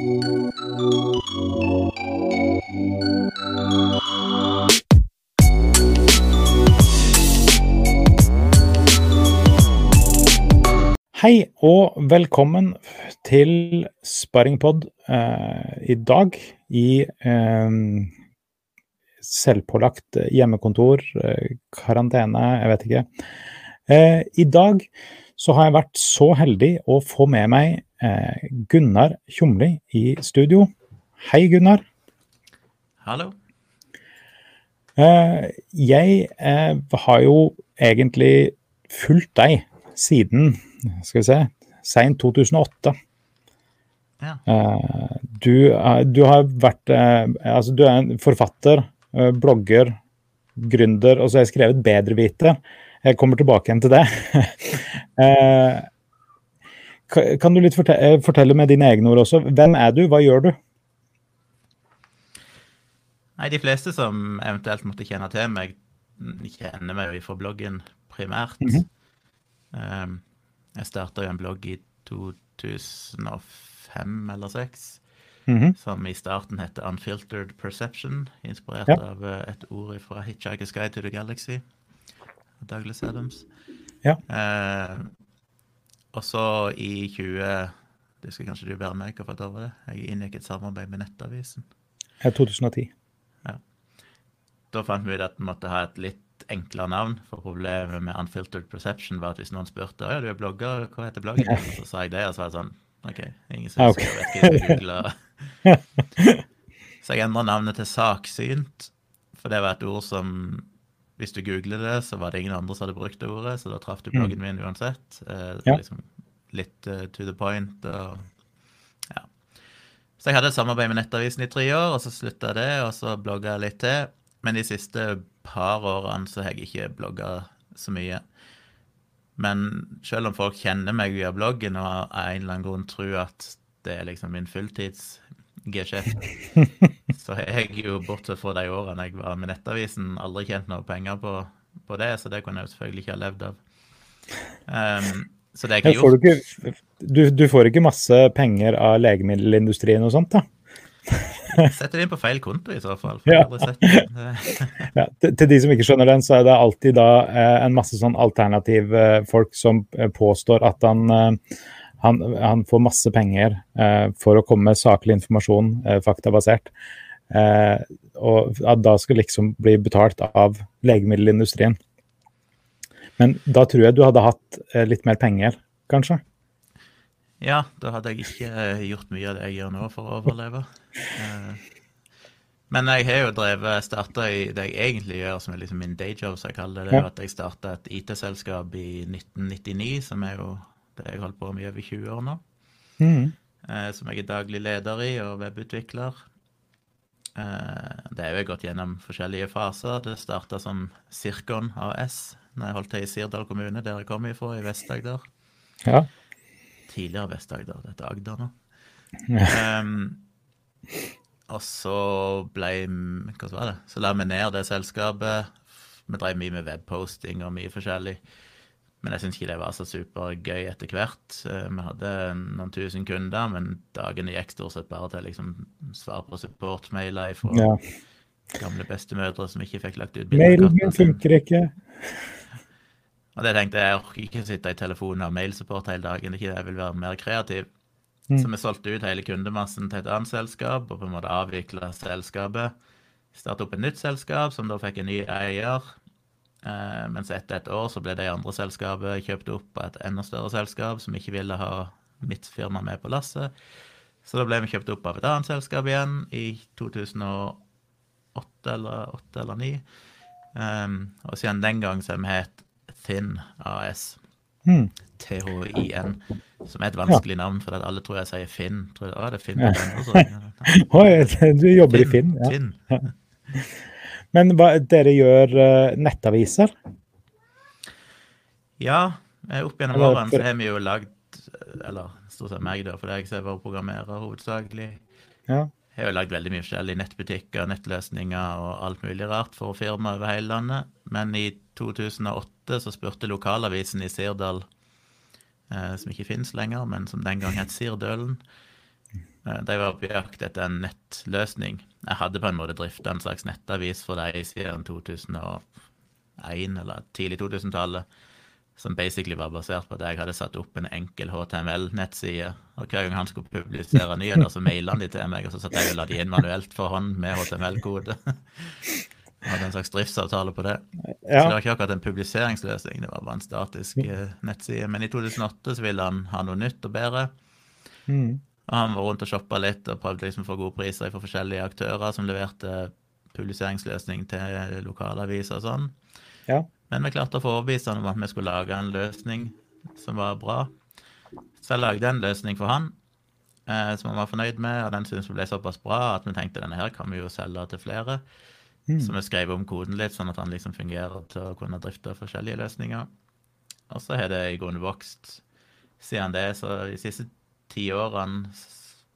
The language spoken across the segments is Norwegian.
Hei og velkommen til Sparringpod eh, i dag i eh, selvpålagt hjemmekontor, eh, karantene, jeg vet ikke. Eh, I dag så har jeg vært så heldig å få med meg eh, Gunnar Tjomli i studio. Hei, Gunnar. Hallo. Eh, jeg har jo egentlig fulgt deg siden skal vi se, seint 2008. Ja. Du, du, har vært Altså, du er en forfatter, blogger, gründer, og så har jeg skrevet bedreviter. Jeg kommer tilbake igjen til det. kan du litt fortelle, fortelle med dine egne ord også? Hvem er du, hva gjør du? Nei, De fleste som eventuelt måtte kjenne til meg, kjenner meg jo fra bloggen primært. Mm -hmm. um, jeg starta jo en blogg i 2005 eller 2006, mm -hmm. som i starten heter Unfiltered Perception, inspirert ja. av eh, et ord fra Hitchhiker's Guide to the Galaxy av Douglas Adams. Ja. Eh, og så i 20 Det skal kanskje du være med for da var det. Jeg inngikk et samarbeid med Nettavisen. Ja, 2010. Ja. Da fant vi ut at vi måtte ha et litt enklere navn. For problemet med unfiltered perception var at hvis noen spurte ja, du er blogger, hva heter bloggen ja. så sa jeg det, og så var det sånn OK, ingen som okay. vet hva jeg googler. google. så jeg endra navnet til Saksynt, for det var et ord som Hvis du googler det, så var det ingen andre som hadde brukt det ordet, så da traff du mm. bloggen min uansett. Eh, ja. liksom litt uh, to the point og ja. Så jeg hadde et samarbeid med Nettavisen i tre år, og så slutta det, og så blogga jeg litt til. Men de siste par årene så har jeg ikke blogga så mye. Men selv om folk kjenner meg via bloggen og av en eller annen grunn tror at det er liksom min fulltids-geskjeft, så jeg jo, bortsett fra de årene jeg var med Nettavisen, aldri tjent noe penger på, på, det, så det kunne jeg jo selvfølgelig ikke ha levd av. Um, så det jeg har gjort. Du, du, får ikke masse penger av legemiddelindustrien og sånt, da? Setter det inn på feil konto, i så fall. Ja. ja, til, til, de som ikke skjønner den, så er det alltid da eh, en masse sånn alternativ eh, folk som eh, påstår at han, han, han, får masse penger eh, for å komme med saklig informasjon, eh, faktabasert. og at da skal liksom bli betalt av legemiddelindustrien. Men da tror jeg du hadde hatt litt mer penger, kanskje? Ja, da hadde jeg ikke eh, gjort mye av det jeg gjør nå for å overleve. Eh, men jeg har jo drevet starta i det jeg egentlig gjør, som er liksom min dayjob, som jeg kaller det. Det er at jeg starta et IT-selskap i 1999, som er jo jeg holdt på med i over 20 år nå. Mm. Eh, som jeg er daglig leder i, og webutvikler. Det har jo gått gjennom forskjellige faser. Det starta som Sirkon AS, når jeg holdt til i Sirdal kommune, der jeg kommer ifra, i Vest-Agder. Ja tidligere Vest-Agder. Dette er Agder nå. Um, og så ble Hva var det? Så la vi ned det selskapet. Vi drev mye med webposting og mye forskjellig. Men jeg syns ikke det var så supergøy etter hvert. Eh, vi hadde noen tusen kunder, men dagene gikk stort sett bare til liksom svar på supportmailer fra ja. gamle bestemødre som ikke fikk lagt ut bilder. Mailen funker ikke. Og det tenkte jeg, jeg orker ikke sitte i telefonen og mailsupport hele dagen. ikke Jeg vil være mer kreativ. Mm. Så vi solgte ut hele kundemassen til et annet selskap og på en måte avvikla selskapet. Starta opp et nytt selskap som da fikk en ny eier. Eh, mens etter et år så ble det andre selskapet kjøpt opp av et enda større selskap som ikke ville ha mitt firma med på lasset. Så da ble vi kjøpt opp av et annet selskap igjen i 2008 eller 2008 eller 2009. Um, og siden den gang så har vi hett Thin AS. Mm. THIN. Som er et vanskelig navn, for alle tror jeg sier Finn. Tror jeg, å, det er Finn ja. du jobber Finn, i Finn? Ja. Men hva, dere gjør uh, nettaviser? Ja, opp gjennom årene så har vi jo lagd Eller stort sett meg, da, for det jeg som er vår programmerer hovedsakelig. Ja. Jeg har jo lagd veldig mye forskjellig nettbutikker, nettløsninger og alt mulig rart for firmaer over hele landet. Men i 2008 så spurte lokalavisen i Sirdal, eh, som ikke finnes lenger, men som den gang het Sirdølen, Eh, De var på jakt etter en nettløsning. Jeg hadde på en måte drifta en slags nettavis for dem siden 2001, eller tidlig 2000-tallet, som basically var basert på at jeg hadde satt opp en enkel HTML-nettside. Og hver gang han skulle publisere nyheter, så maila han de til meg, og så satt jeg og la de inn manuelt for hånd med HTML-kode. Hadde en slags driftsavtale på det. Så det var ikke akkurat en publiseringsløsning, det var bare en statisk eh, nettside. Men i 2008 så ville han ha noe nytt og bedre. Mm. Og han var rundt og shoppa litt og prøvde liksom å få gode priser fra forskjellige aktører som leverte publiseringsløsning til lokalaviser og sånn. Ja. Men vi klarte å få overbevist han om at vi skulle lage en løsning som var bra. Så jeg lagde en løsning for han eh, som han var fornøyd med, og den syntes vi ble såpass bra at vi tenkte denne her kan vi jo selge til flere. Mm. Så vi skrev om koden litt, sånn at han liksom fungerer til å kunne drifte forskjellige løsninger. Og så har det i grunnen vokst siden det. Så de siste ti årene,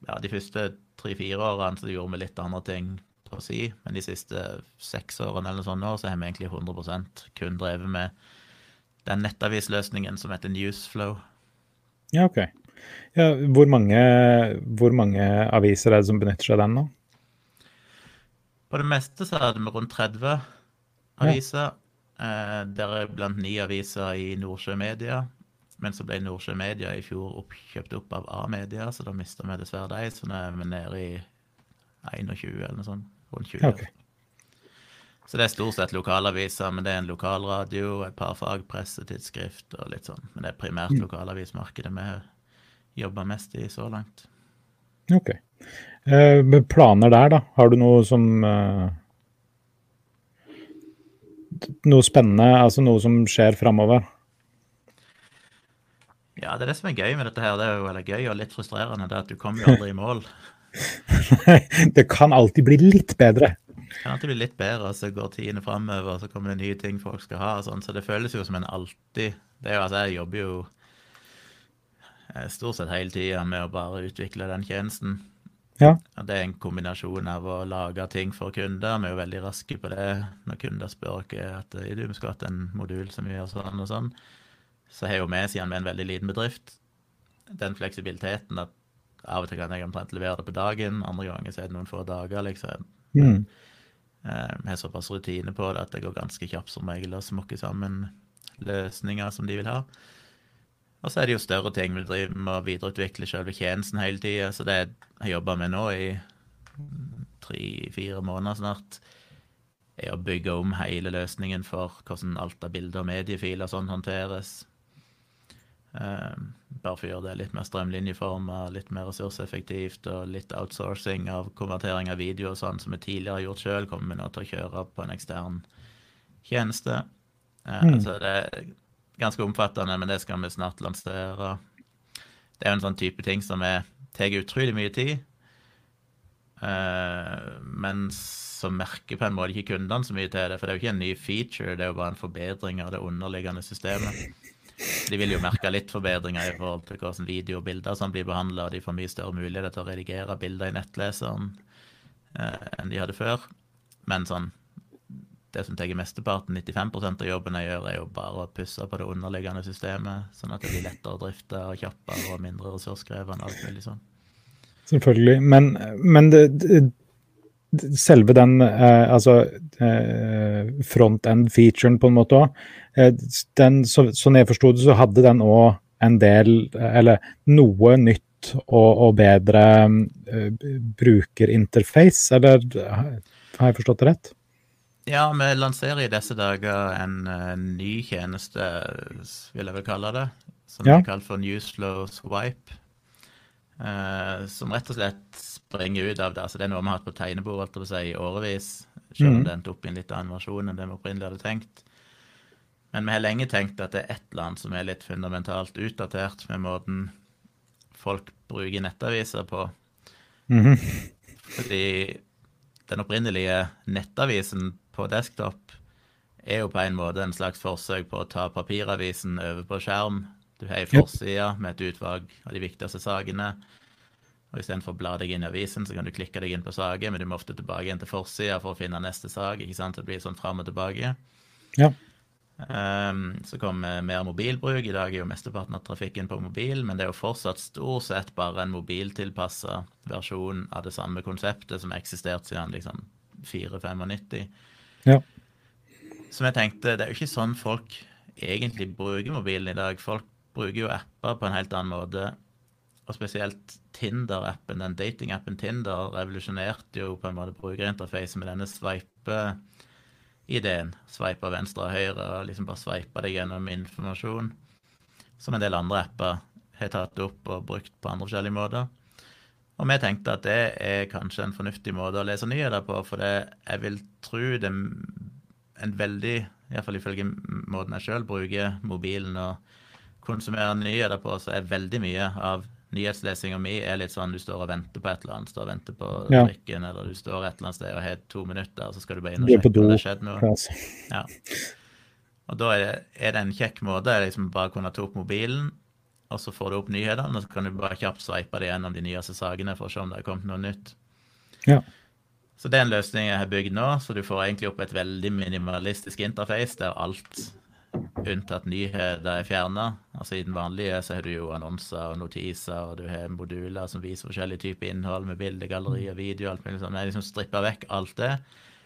ja, de første tre-fire årene, så gjorde vi litt andre ting på å si. Men de siste seks årene eller sånn år, så har vi egentlig 100% kun drevet med den nettavisløsningen som heter Newsflow. Ja, OK. Ja, hvor, mange, hvor mange aviser er det som benytter seg av den nå? På det meste så hadde vi rundt 30 aviser. Eh, Deriblant ni aviser i Nordsjø Media. Men så ble Nordsjø Media i fjor opp, kjøpt opp av A-media, så da mista vi dessverre de. Så nå er vi nede i 21 eller noe sånt. Rundt 20. Okay. Så det er stort sett lokalaviser, men det er en lokalradio, et par fagpressetidsskrift og litt sånn. Men det er primært lokalavismarkedet vi jobber mest i så langt. Ok. Eh, planer der, da? Har du noe som eh, Noe spennende, altså noe som skjer framover? Ja, det er det som er gøy med dette her. Det er jo eller gøy og litt frustrerende, det er at du kommer jo aldri i mål. det kan alltid bli litt bedre. Det kan alltid bli litt bedre, og så går tidene framover, og så kommer det nye ting folk skal ha. og sånn, Så det føles jo som en alltid det er jo, altså Jeg jobber jo eh, stort sett hele tida med å bare utvikle den tjenesten. Ja. Og Det er en kombinasjon av å lage ting for kunder. Vi er jo veldig raske på det når kunder spør oss at du, vi skulle hatt en modul som gjør sånn og sånn. Så har jo vi, siden vi er en veldig liten bedrift, den fleksibiliteten at av og til kan jeg omtrent levere det på dagen, andre ganger så er det noen få dager, liksom. Mm. Eh, har såpass rutine på det at det går ganske kjapt som regel å smokke sammen løsninger som de vil ha. Og så er det jo større ting. Vi driver med å videreutvikle selve tjenesten hele tida. Så det jeg jobber med nå i tre-fire måneder snart, er å bygge om hele løsningen for hvordan alt av bilder og mediefiler sånn håndteres. Eh, bare for å gjøre det litt mer strømlinjeforma, litt mer ressurseffektivt, og litt outsourcing av konvertering av video og sånn som vi tidligere har gjort sjøl, kommer vi nå til å kjøre på en ekstern tjeneste. Eh, Mm. Altså det er ganske omfattende, men det skal vi snart lansere. Det er jo en sånn type ting som tar utrolig mye tid, eh, men som merker på en måte ikke kundene så mye til det. For det er jo ikke en ny feature, det er jo bare en forbedring av det underliggende systemet. De vil jo merke litt forbedringer i forhold til hvordan video og bilder som blir behandla, og de får mye større muligheter til å redigere bilder i nettleseren eh, enn de hadde før. Men sånn det som tar mesteparten, 95% av jobben jeg gjør, er jo bare å pusse på det underliggende systemet, sånn at det blir lettere å drifte og kjappere og mindre ressurskrevende. alt mulig sånn. Selvfølgelig. Men, men det, det, selve den eh, altså eh, front-end-featuren på en måte òg, eh, så, sånn jeg forsto det, så hadde den òg en del, eller noe nytt og, og bedre eh, brukerinterface, eller har jeg forstått det rett? Ja, vi lanserer i disse dager en, en ny tjeneste, vil jeg vel kalle det, som Ja. er kalt for Newslow Swipe. eh, som rett og slett springer ut av det. Altså, det er noe vi har hatt på tegnebordet på si, i årevis, selv om Mhm. det endte opp i en litt annen versjon enn det vi opprinnelig hadde tenkt. Men vi har lenge tenkt at det er ett land som er litt fundamentalt utdatert med måten folk bruker nettaviser på. Mhm. Fordi den opprinnelige nettavisen på desktop er jo på en måte en slags forsøk på å ta papiravisen over på skjerm. Du har ei forside med et utvalg av de viktigste sakene. Og Istedenfor å bla deg inn i avisen, så kan du klikke deg inn på saker, men du må ofte tilbake igjen til forsida for å finne neste sak. ikke sant? Det blir sånn fram og tilbake. Ja. Um, så kommer mer mobilbruk. I dag er jo mesteparten av trafikken på mobil, men det er jo fortsatt stort sett bare en mobiltilpassa versjon av det samme konseptet som har eksistert siden liksom 4-95. Ja. Som jeg tenkte, det er jo ikke sånn folk egentlig bruker mobilen i dag. Folk bruker jo apper på en helt annen måte. Og spesielt Tinder-appen, den datingappen Tinder, revolusjonerte jo på en måte brukerinterfacet med denne sveipe ideen. Sveipe venstre og høyre og liksom bare sveipe deg gjennom informasjon. Som en del andre apper har tatt opp og brukt på andre forskjellige måter. Og vi tenkte at det er kanskje en fornuftig måte å lese nyheter på, for det, jeg vil tro det er en veldig, iallfall ifølge måten jeg sjøl bruker mobilen og konsumerer nyheter på, så er veldig mye av nyhetslesinga mi er litt sånn du står og venter på et eller annet. Står og venter på ja. trikken, eller du står et eller annet sted og har to minutter, og så skal du bare inn og sjekke om det har skjedd noe. Ja. Og da er det, er det, en kjekk måte liksom bare kunne ta opp mobilen, og så får du opp nyhetene, og så kan du bare kjapt sveipe det gjennom de nyeste sakene for å se om det har kommet noe nytt. Ja. Så det er en løsning jeg har bygd nå, så du får egentlig opp et veldig minimalistisk interface der alt unntatt nyheter er fjerna. Altså I den vanlige så har du jo annonser og notiser, og du har moduler som viser forskjellig type innhold med bilder, gallerier, video, alt mulig sånt. Jeg liksom strippa vekk alt det.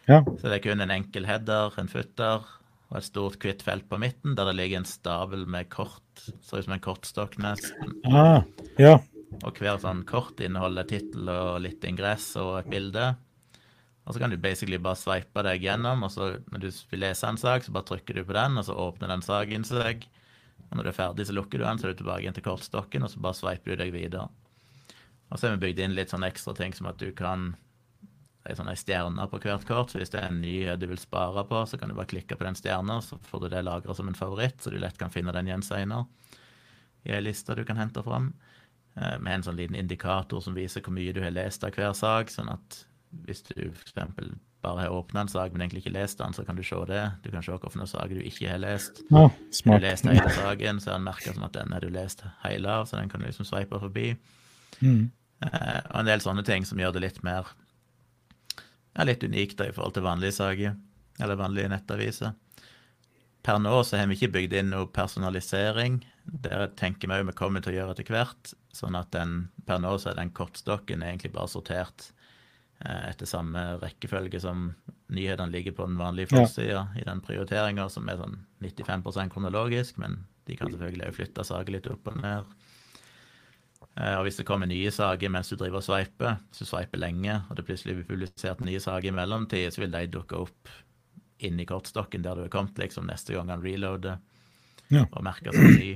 Ja. Så det er kun en enkel header, en futter og et stort, hvitt felt på midten der det ligger en stabel med kort, ser ut som en kortstokk nesten. Ah, ja. Og hver sånn kort inneholder tittel og litt ingress og et bilde. Og så kan du basically bare sveipe deg gjennom, og så når du vil lese en sak, så bare trykker du på den, og så åpner den saken seg. Og når du er ferdig, så lukker du den, så er du tilbake igjen til kortstokken, og så bare sveiper du deg videre. Og så har vi bygd inn litt sånne ekstra ting som at du kan det er sånne stjerner på hvert kort. Så hvis det er en nyhet du vil spare på, så kan du bare klikke på den stjerna, så får du det lagra som en favoritt, så du lett kan finne den igjen seinere i ei liste du kan hente fram. Eh, med en sånn liten indikator som viser hvor mye du har lest av hver sak, sånn at hvis du f.eks. bare har åpna en sak, men egentlig ikke lest den, så kan du se det. Du kan se hvilke saker du ikke har lest. Ja, smart. Har du lest hele saken, så er den merka som at den har du lest hele av, så den kan du liksom sveipe forbi. Mm. Eh, og en del sånne ting som gjør det litt mer ja, litt unikt da, i forhold til vanlige saker, eller vanlige nettaviser. Per nå så har vi ikke bygd inn noe personalisering. Det tenker vi òg vi kommer til å gjøre etter hvert. Sånn at den, per nå så er den kortstokken egentlig bare sortert etter samme rekkefølge som nyhetene ligger på den vanlige forsida ja. i den prioriteringa, som er sånn 95% kronologisk, men de kan selvfølgelig òg flytte saker litt opp og ned. Eh, og hvis det kommer nye saker mens du driver og sveiper, hvis du sveiper lenge, og det plutselig blir publisert nye saker i mellomtid, så vil de dukke opp inni kortstokken der du er kommet liksom neste gang han reloader, ja. og merker seg ny.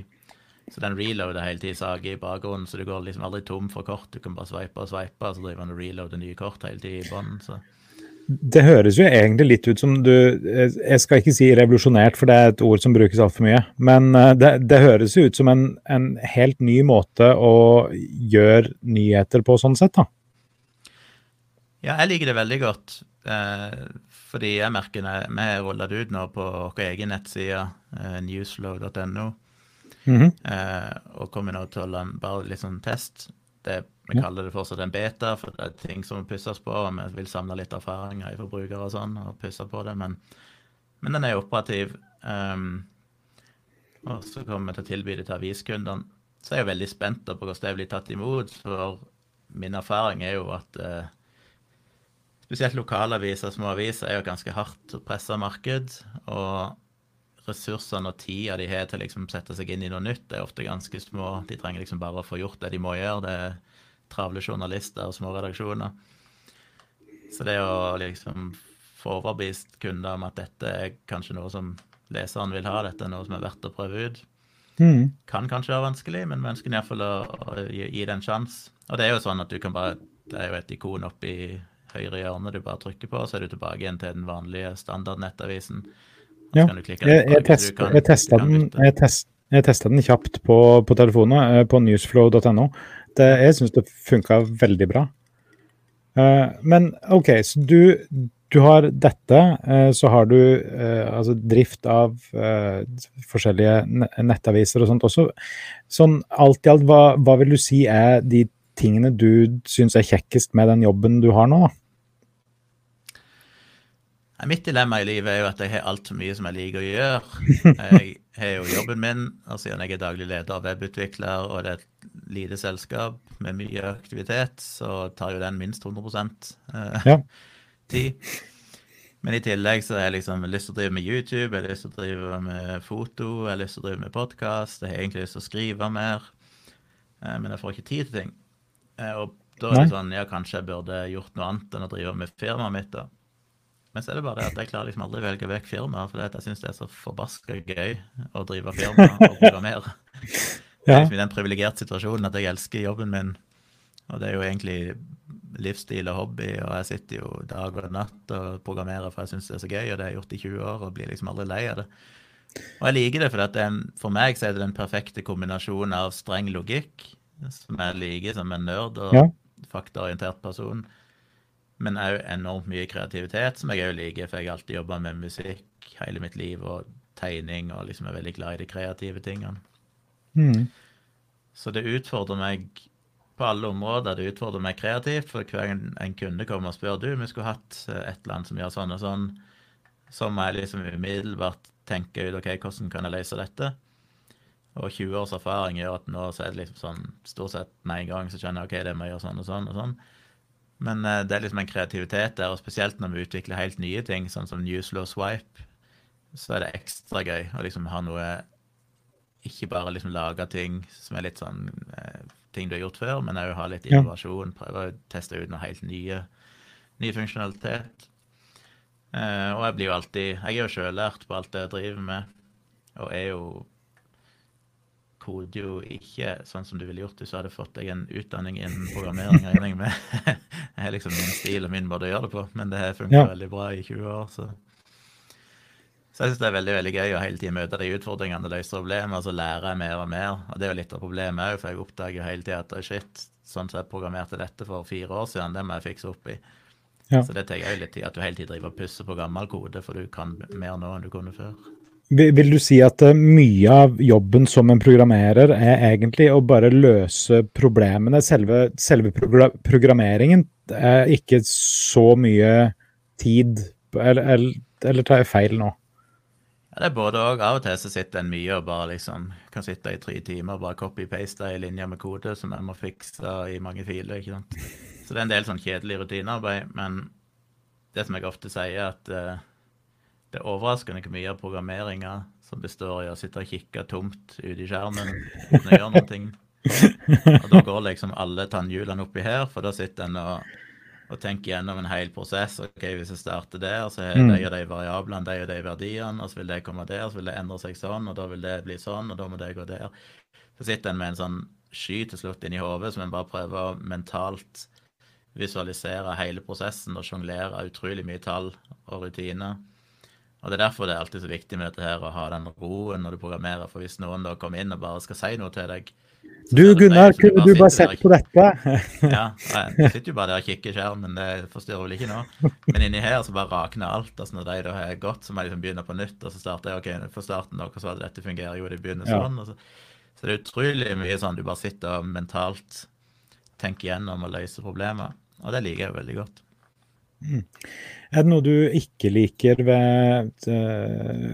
Så den reloader hele tida saker i bakgrunnen, så du går liksom aldri tom for kort. Du kan bare sveipe og sveipe, så driver han og reloader nye kort hele tida i bånn. Det høres jo egentlig litt ut som du Jeg skal ikke si revolusjonert, for det er et ord som brukes altfor mye. Men eh, det, det høres jo ut som en, en, helt ny måte å gjøre nyheter på, sånn sett, da. Ja, jeg liker det veldig godt. Eh, fordi jeg merker vi har rulla det ut nå på vår egen nettside, eh, newsflow.no, Mm -hmm. eh, og kommer nå til å lande bare litt sånn test. Det, vi kaller det fortsatt en beta, for det er ting som må pusses på. og Vi vil samle litt erfaringer i forbrukere og sånn, og pusse på det. Men, men den er operativ. Um, og så kommer vi til å tilby det til aviskundene. Så er jeg veldig spent på hvordan det blir tatt imot. For min erfaring er jo at eh, spesielt lokalaviser, små aviser, er jo ganske hardt pressa marked. Og ressursene og tida de har til å liksom sette seg inn i noe nytt, er ofte ganske små. De trenger liksom bare å få gjort det de må gjøre. Det er travle journalister og små redaksjoner. Så det å liksom få overbevist kunder om at dette er kanskje noe som leseren vil ha, dette er noe som er verdt å prøve ut, mm. kan kanskje være vanskelig, men vi ønsker iallfall å, å gi, gi det en sjanse. Og det er jo sånn at du kan bare Det er jo et ikon oppi høyre hjørne du bare trykker på, så er du tilbake igjen til den vanlige standardnettavisen. Ja, jeg, jeg, test, jeg, testa den, jeg, test, jeg testa den kjapt på, på telefonen, eh, på newsflow.no. Jeg syns det funka veldig bra. Uh, men OK, så du, du har dette. Uh, så har du uh, altså drift av forskjellige nettaviser og sånt også. Sånn alt i alt, hva, hva vil du si er de tingene du syns er kjekkest med den jobben du har nå? Mitt dilemma i livet er jo at jeg har altfor mye som jeg liker å gjøre. Jeg har jo jobben min, og siden jeg er daglig leder og webutvikler, og det er et lite selskap med mye aktivitet, så tar jo den minst 100 eh, ja. tid. Men i tillegg så har jeg liksom lyst til å drive med YouTube, jeg har lyst til å drive med foto, jeg har lyst til å drive med podkast, jeg har egentlig lyst til å skrive mer, eh, men jeg får ikke tid til ting. Eh, og da er det sånn, ja, kanskje jeg burde gjort noe annet enn å drive med firmaet mitt, da. Men så er det bare det at jeg klarer liksom aldri å velge vekk firmaer, for jeg syns det er så forbaska gøy å drive firma og programmere. Jeg er liksom i den privilegerte situasjonen at jeg elsker jobben min, og det er jo egentlig livsstil og hobby, og jeg sitter jo dag og natt og programmerer for jeg syns det er så gøy, og det har jeg gjort i 20 år og blir liksom aldri lei av det. Og jeg liker det, for det er, for meg så er det den perfekte kombinasjonen av streng logikk, som jeg liker som en nerd og ja. faktaorientert person, men òg enormt mye kreativitet, som jeg òg liker, for jeg har alltid jobba med musikk hele mitt liv, og tegning, og liksom er veldig glad i de kreative tingene. Mm. Så det utfordrer meg på alle områder. Det utfordrer meg kreativt, for hver gang en kunde kommer og spør du, vi skulle hatt eh, et eller annet som gjør sånn og sånn, så må jeg liksom umiddelbart tenke ut OK, hvordan kan jeg løse dette? Og 20 års erfaring gjør at nå så er det liksom sånn stort sett med en gang så skjønner jeg OK, det må jeg gjøre sånn og sånn og sånn. Men uh, det er liksom en kreativitet der, og spesielt når vi utvikler helt nye ting, sånn som Newslow Swipe, så er det ekstra gøy å liksom ha noe Ikke bare liksom lage ting som er litt sånn uh, ting du har gjort før, men òg ha litt innovasjon. Prøve å teste ut noe helt nye, ny funksjonalitet. Uh, og jeg blir jo alltid Jeg er jo sjøllært på alt det jeg driver med, og er jo koder jo ikke sånn som du ville gjort hvis du hadde fått deg en utdanning innen programmering. regner jeg med. Det er liksom min stil og min måte å gjøre det på, men det har funka ja. veldig bra i 20 år. Så, så jeg syns det er veldig veldig gøy å hele tiden møte de utfordringene og løse problemer, og så lærer jeg mer og mer. Og det er jo litt av problemet òg, for jeg oppdager jo hele tida at shit, sånn som jeg programmerte dette for fire år siden, det må jeg fikse opp i. Ja. Så det tar jo litt tid at du hele tiden driver og pusser på gammel kode, for du kan mer nå enn du kunne før. Vil du si at eh, mye av jobben som en programmerer er egentlig å bare løse problemene? Selve, selve programmeringen er ikke så mye tid Eller, eller, eller tar jeg feil nå? Ja, det er både òg. Av og til så sitter en mye og bare liksom kan sitte i tre timer og bare copy-paste ei linje med kode som en må fikse i mange filer. ikke sant? Så det er en del sånn kjedelig rutinearbeid. Men det som jeg ofte sier, er at uh, det er overraskende hvor mye av programmeringa som består i å sitte og kikke tomt ut i skjermen uten å gjøre noe. Og da går liksom alle tannhjulene oppi her, for da sitter en og, og tenker gjennom en hel prosess. ok, Hvis jeg starter der, så har mm. de og de variablene, de og de verdiene, og så vil det komme der, så vil det endre seg sånn, og da vil det bli sånn, og da må det gå der. Så sitter en med en sånn sky til slutt inni hodet som en bare prøver å mentalt visualisere hele prosessen og sjonglere utrolig mye tall og rutiner. Og Det er derfor det er alltid så viktig med dette her, å ha den roen når du programmerer. For hvis noen da kommer inn og bare skal si noe til deg Du Gunnar, kunne du bare sett på dette? ja, jeg sitter jo bare der og kikker i skjermen, det forstyrrer vel ikke nå. Men inni her så bare rakner alt. altså Når de da har gått, så må jeg liksom begynne på nytt. Og så starter jeg ok, for starten da, så dette fungerer jo, det begynner sånn. Så, så, det er utrolig mye sånn du bare sitter og mentalt tenker gjennom og løser problemer. Og det liker jeg veldig godt. Mm. Er det noe du ikke liker ved, eh,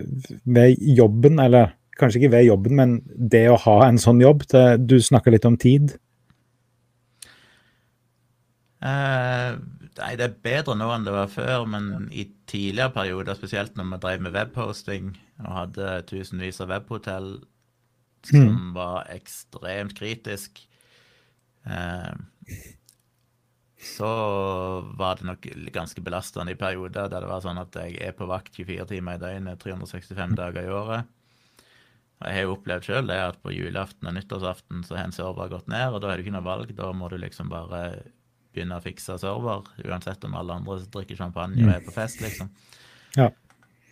ved, jobben, eller kanskje ikke ved jobben, men det å ha en sånn jobb? Du snakka litt om tid. Uh, nei, det er bedre nå enn det var før, men i tidligere perioder, spesielt når vi drev med webposting og hadde tusenvis av webhotell som mm. var ekstremt kritisk uh, så var det nok ganske belastende i perioder der det var sånn at jeg er på vakt 24 timer i døgnet 365 dager i året. Og Jeg har jo opplevd sjøl at på julaften og nyttårsaften så har en server gått ned, og da er det ikke noe valg. Da må du liksom bare begynne å fikse server, uansett om alle andre drikker champagne og er på fest, liksom. Ja.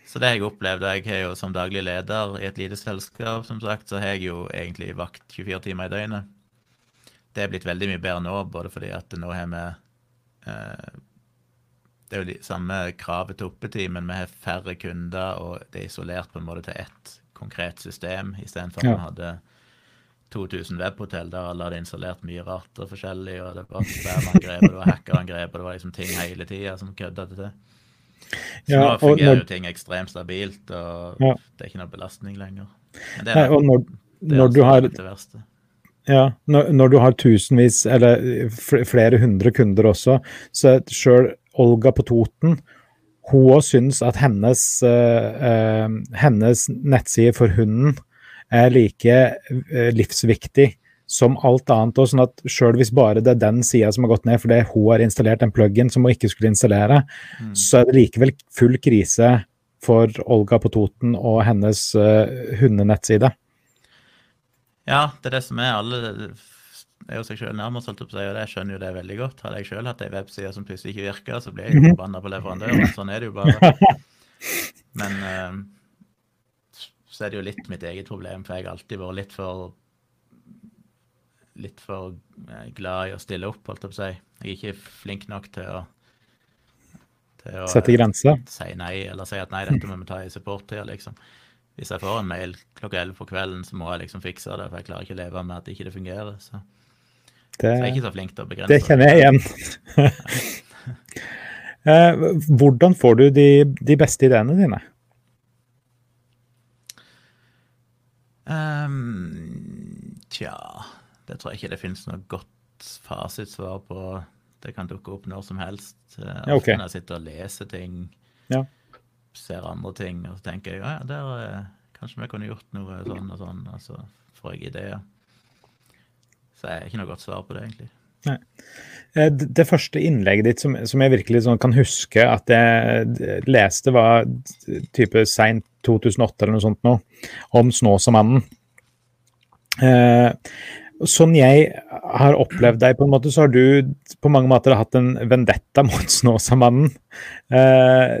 Så det har jeg opplevd. Jeg har jo som daglig leder i et lite selskap, som sagt, så har jeg jo egentlig vakt 24 timer i døgnet det er blitt veldig mye bedre nå, både fordi at nå har vi eh, Det er jo de samme kravet til oppetid, men vi har færre kunder, og det er isolert på en måte til ett konkret system, istedenfor at ja. vi hadde 2000 webhotell der alle hadde installert mye rart og forskjellig, og det var spamangrep, og det var hackerangrep, og det var liksom ting hele tida som kødda det til. Så Ja, nå fungerer når- jo ting ekstremt stabilt, og Ja. det er ikke noe belastning lenger. Men det Nei, er, og når, det er når du altså har det verste. Ja, når, når du har tusenvis, eller flere hundre kunder også, så sjøl Olga på Toten, hun òg syns at hennes, uh, uh, hennes nettside for hunden er like uh, livsviktig som alt annet. Og sånn at sjøl hvis bare det er den sida som har gått ned fordi hun har installert en plug-in som hun ikke skulle installere, Mm. så er det likevel full krise for Olga på Toten og hennes hundenettside. Ja, det er det som er alle er jo seg sjøl nærmest, holdt si, og det jeg skjønner jo det veldig godt. Hadde jeg sjøl hatt ei webside som plutselig ikke virka, så blir jeg jo forbanna på leverandøren. Sånn er det jo bare. Men eh, så er det jo litt mitt eget problem, for jeg har alltid vært litt for litt for eh, glad i å stille opp, holdt jeg på å si. Jeg er ikke flink nok til å til å Sette eh, grenser. si nei, eller si at nei, dette må vi ta i support til, liksom. Hvis jeg får en mail klokka 11 på kvelden, så må jeg liksom fikse det, for jeg klarer ikke å leve med at ikke det fungerer. Så, så jeg er ikke så flink til å begrense det kjenner jeg igjen. Eh, Hvordan får du de, de beste ideene dine? Um, tja, det tror jeg ikke det finnes noe godt fasitsvar på. Det kan dukke opp når som helst. Eh, Ja, ok. Ofte når jeg sitter og leser ting, Ja. Ser andre ting, og så tenker jeg ja, der eh, kanskje vi kunne gjort noe sånn og sånn, og så får jeg ideer. Så jeg har ikke noe godt svar på det, egentlig. Nei. Det det første innlegget ditt som, som jeg virkelig sånn kan huske at jeg leste, var type seint 2008 eller noe sånt nå, om Snåsamannen. Eh, sånn jeg har opplevd deg, på en måte, så har du på mange måter hatt en vendetta mot Snåsamannen. Eh,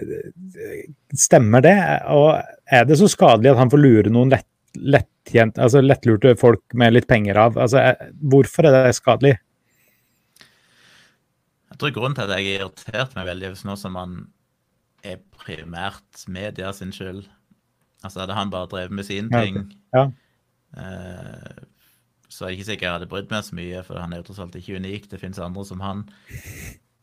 stemmer det? Og er det så skadelig at han får lure noen lett, lettjent, altså lettlurte folk med litt penger av? Altså, er- hvorfor er det skadelig? Jeg tror grunnen til at jeg har irritert meg veldig hvis Snåsamannen, er primært media sin skyld. Altså hadde han bare drevet med sine Ja, ting, Ja. eh, så er det ikke sikkert jeg hadde brydd meg så mye, for han er jo tross alt ikke unik. Det finnes andre som han.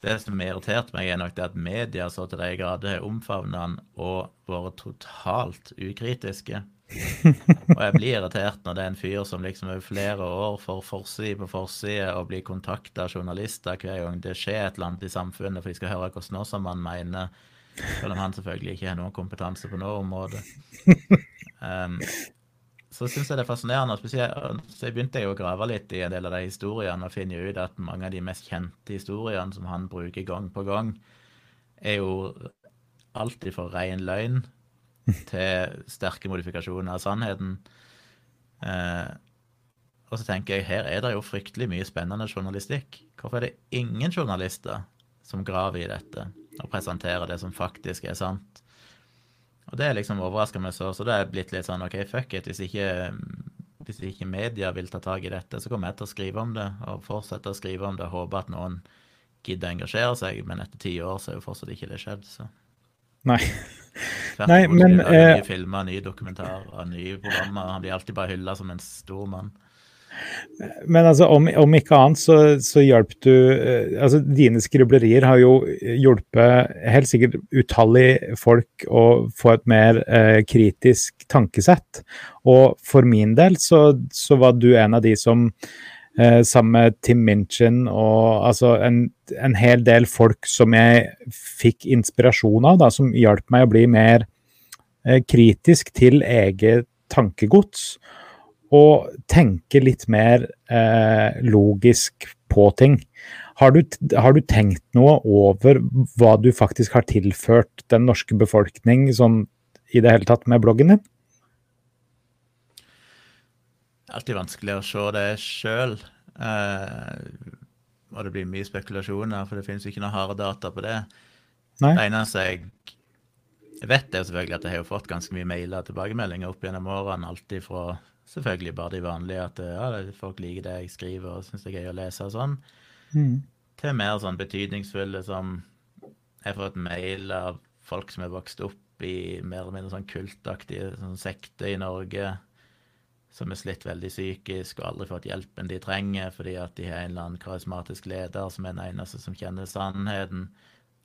Det som har irritert meg, er nok det at media så til de grader har omfavnet han og vært totalt ukritiske. Og jeg blir irritert når det er en fyr som liksom over flere år får forside på forside og blir kontakta av journalister hver gang det skjer et eller annet i samfunnet, for de skal høre hvordan Snåsamann mener, selv om han selvfølgelig ikke har noen kompetanse på noe område. Um, så syns jeg det er fascinerende. Spesielt, så jeg begynte jeg å grave litt i en del av de historiene og finne ut at mange av de mest kjente historiene som han bruker gang på gang, er jo alltid for ren løgn til sterke modifikasjoner av sannheten. Eh, og så tenker jeg her er det jo fryktelig mye spennende journalistikk. Hvorfor er det ingen journalister som graver i dette og presenterer det som faktisk er sant? Og det er liksom overrasker meg så, så det er blitt litt sånn OK, fuck it. Hvis ikke, hvis ikke media vil ta tak i dette, så kommer jeg til å skrive om det og fortsette å skrive om det og håpe at noen gidder å engasjere seg, men etter ti år så er jo fortsatt ikke det skjedd, så Nei. Tvert Nei, men, eh, nye filmer, nye dokumentarer, nye programmer. Han blir alltid bare hylla som en stor mann. Men altså, om, om ikke annet så, så hjalp du eh, altså Dine skriblerier har jo hjulpet helt sikkert utallige folk å få et mer eh, kritisk tankesett. Og for min del så, så var du en av de som eh, sammen med Tim Minchin og altså en, en hel del folk som jeg fikk inspirasjon av, da, som hjalp meg å bli mer eh, kritisk til eget tankegods og tenke litt mer eh, logisk på ting. Har du, har du tenkt noe over hva du faktisk har tilført den norske befolkning sånn i det hele tatt med bloggen din? Det er alltid vanskelig å se det sjøl. Eh, og det blir mye spekulasjoner, for det finnes ikke noe harde data på det. Nei. Det eneste jeg vet, er selvfølgelig at jeg har fått ganske mye mailer og tilbakemeldinger opp gjennom årene. Alltid fra selvfølgelig bare de vanlige, at ja, folk liker det jeg skriver og syns det er gøy å lese og sånn. Til mer sånn betydningsfulle som Jeg har fått mail av folk som er vokst opp i mer eller mindre sånn kultaktige sånn sekter i Norge som er slitt veldig psykisk og aldri fått hjelpen de trenger fordi at de har en eller annen karismatisk leder som er den eneste som kjenner sannheten.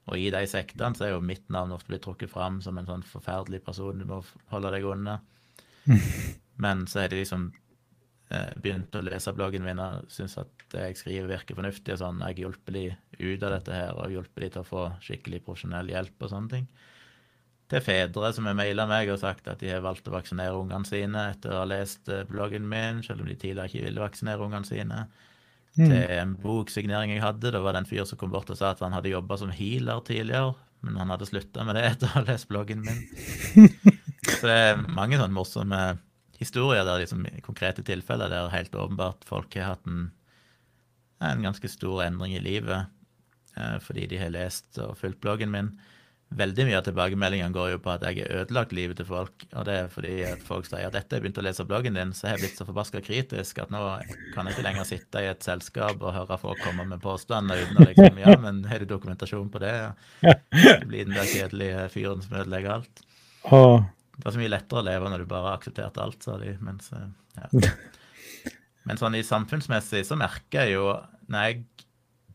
Og i de sektene så er jo mitt navn ofte blitt trukket fram som en sånn forferdelig person du må holde deg unna. Men så er det liksom eh, begynt å lese bloggen min og syns at det jeg skriver, virker fornuftig. og sånn, Jeg hjelper de ut av dette her og hjelper de til å få skikkelig profesjonell hjelp og sånne ting. Det er fedre som har maila meg og sagt at de har valgt å vaksinere ungene sine etter å ha lest eh, bloggen min, selv om de tidligere ikke ville vaksinere ungene sine. Mm. Til en boksignering jeg hadde, da var det en fyr som kom bort og sa at han hadde jobba som healer tidligere, men han hadde slutta med det etter å ha lest bloggen min. Så det er mange sånne morsomme historier der liksom, konkrete tilfeller der helt åpenbart folk har hatt en, en ganske stor endring i livet eh, fordi de har lest og fulgt bloggen min veldig mye av tilbakemeldingene går jo på at jeg har ødelagt livet til folk. Og det er fordi at folk sier at etter jeg begynte å lese bloggen din, så har jeg blitt så forbaska kritisk at nå kan jeg ikke lenger sitte i et selskap og høre folk komme med påstander uten å liksom Ja, men har du dokumentasjon på det? Du blir den der kjedelige fyren som ødelegger alt. Det var så mye lettere å leve når du bare aksepterte alt, sa de. Mens, ja. Men sånn i samfunnsmessig så merker jeg jo når jeg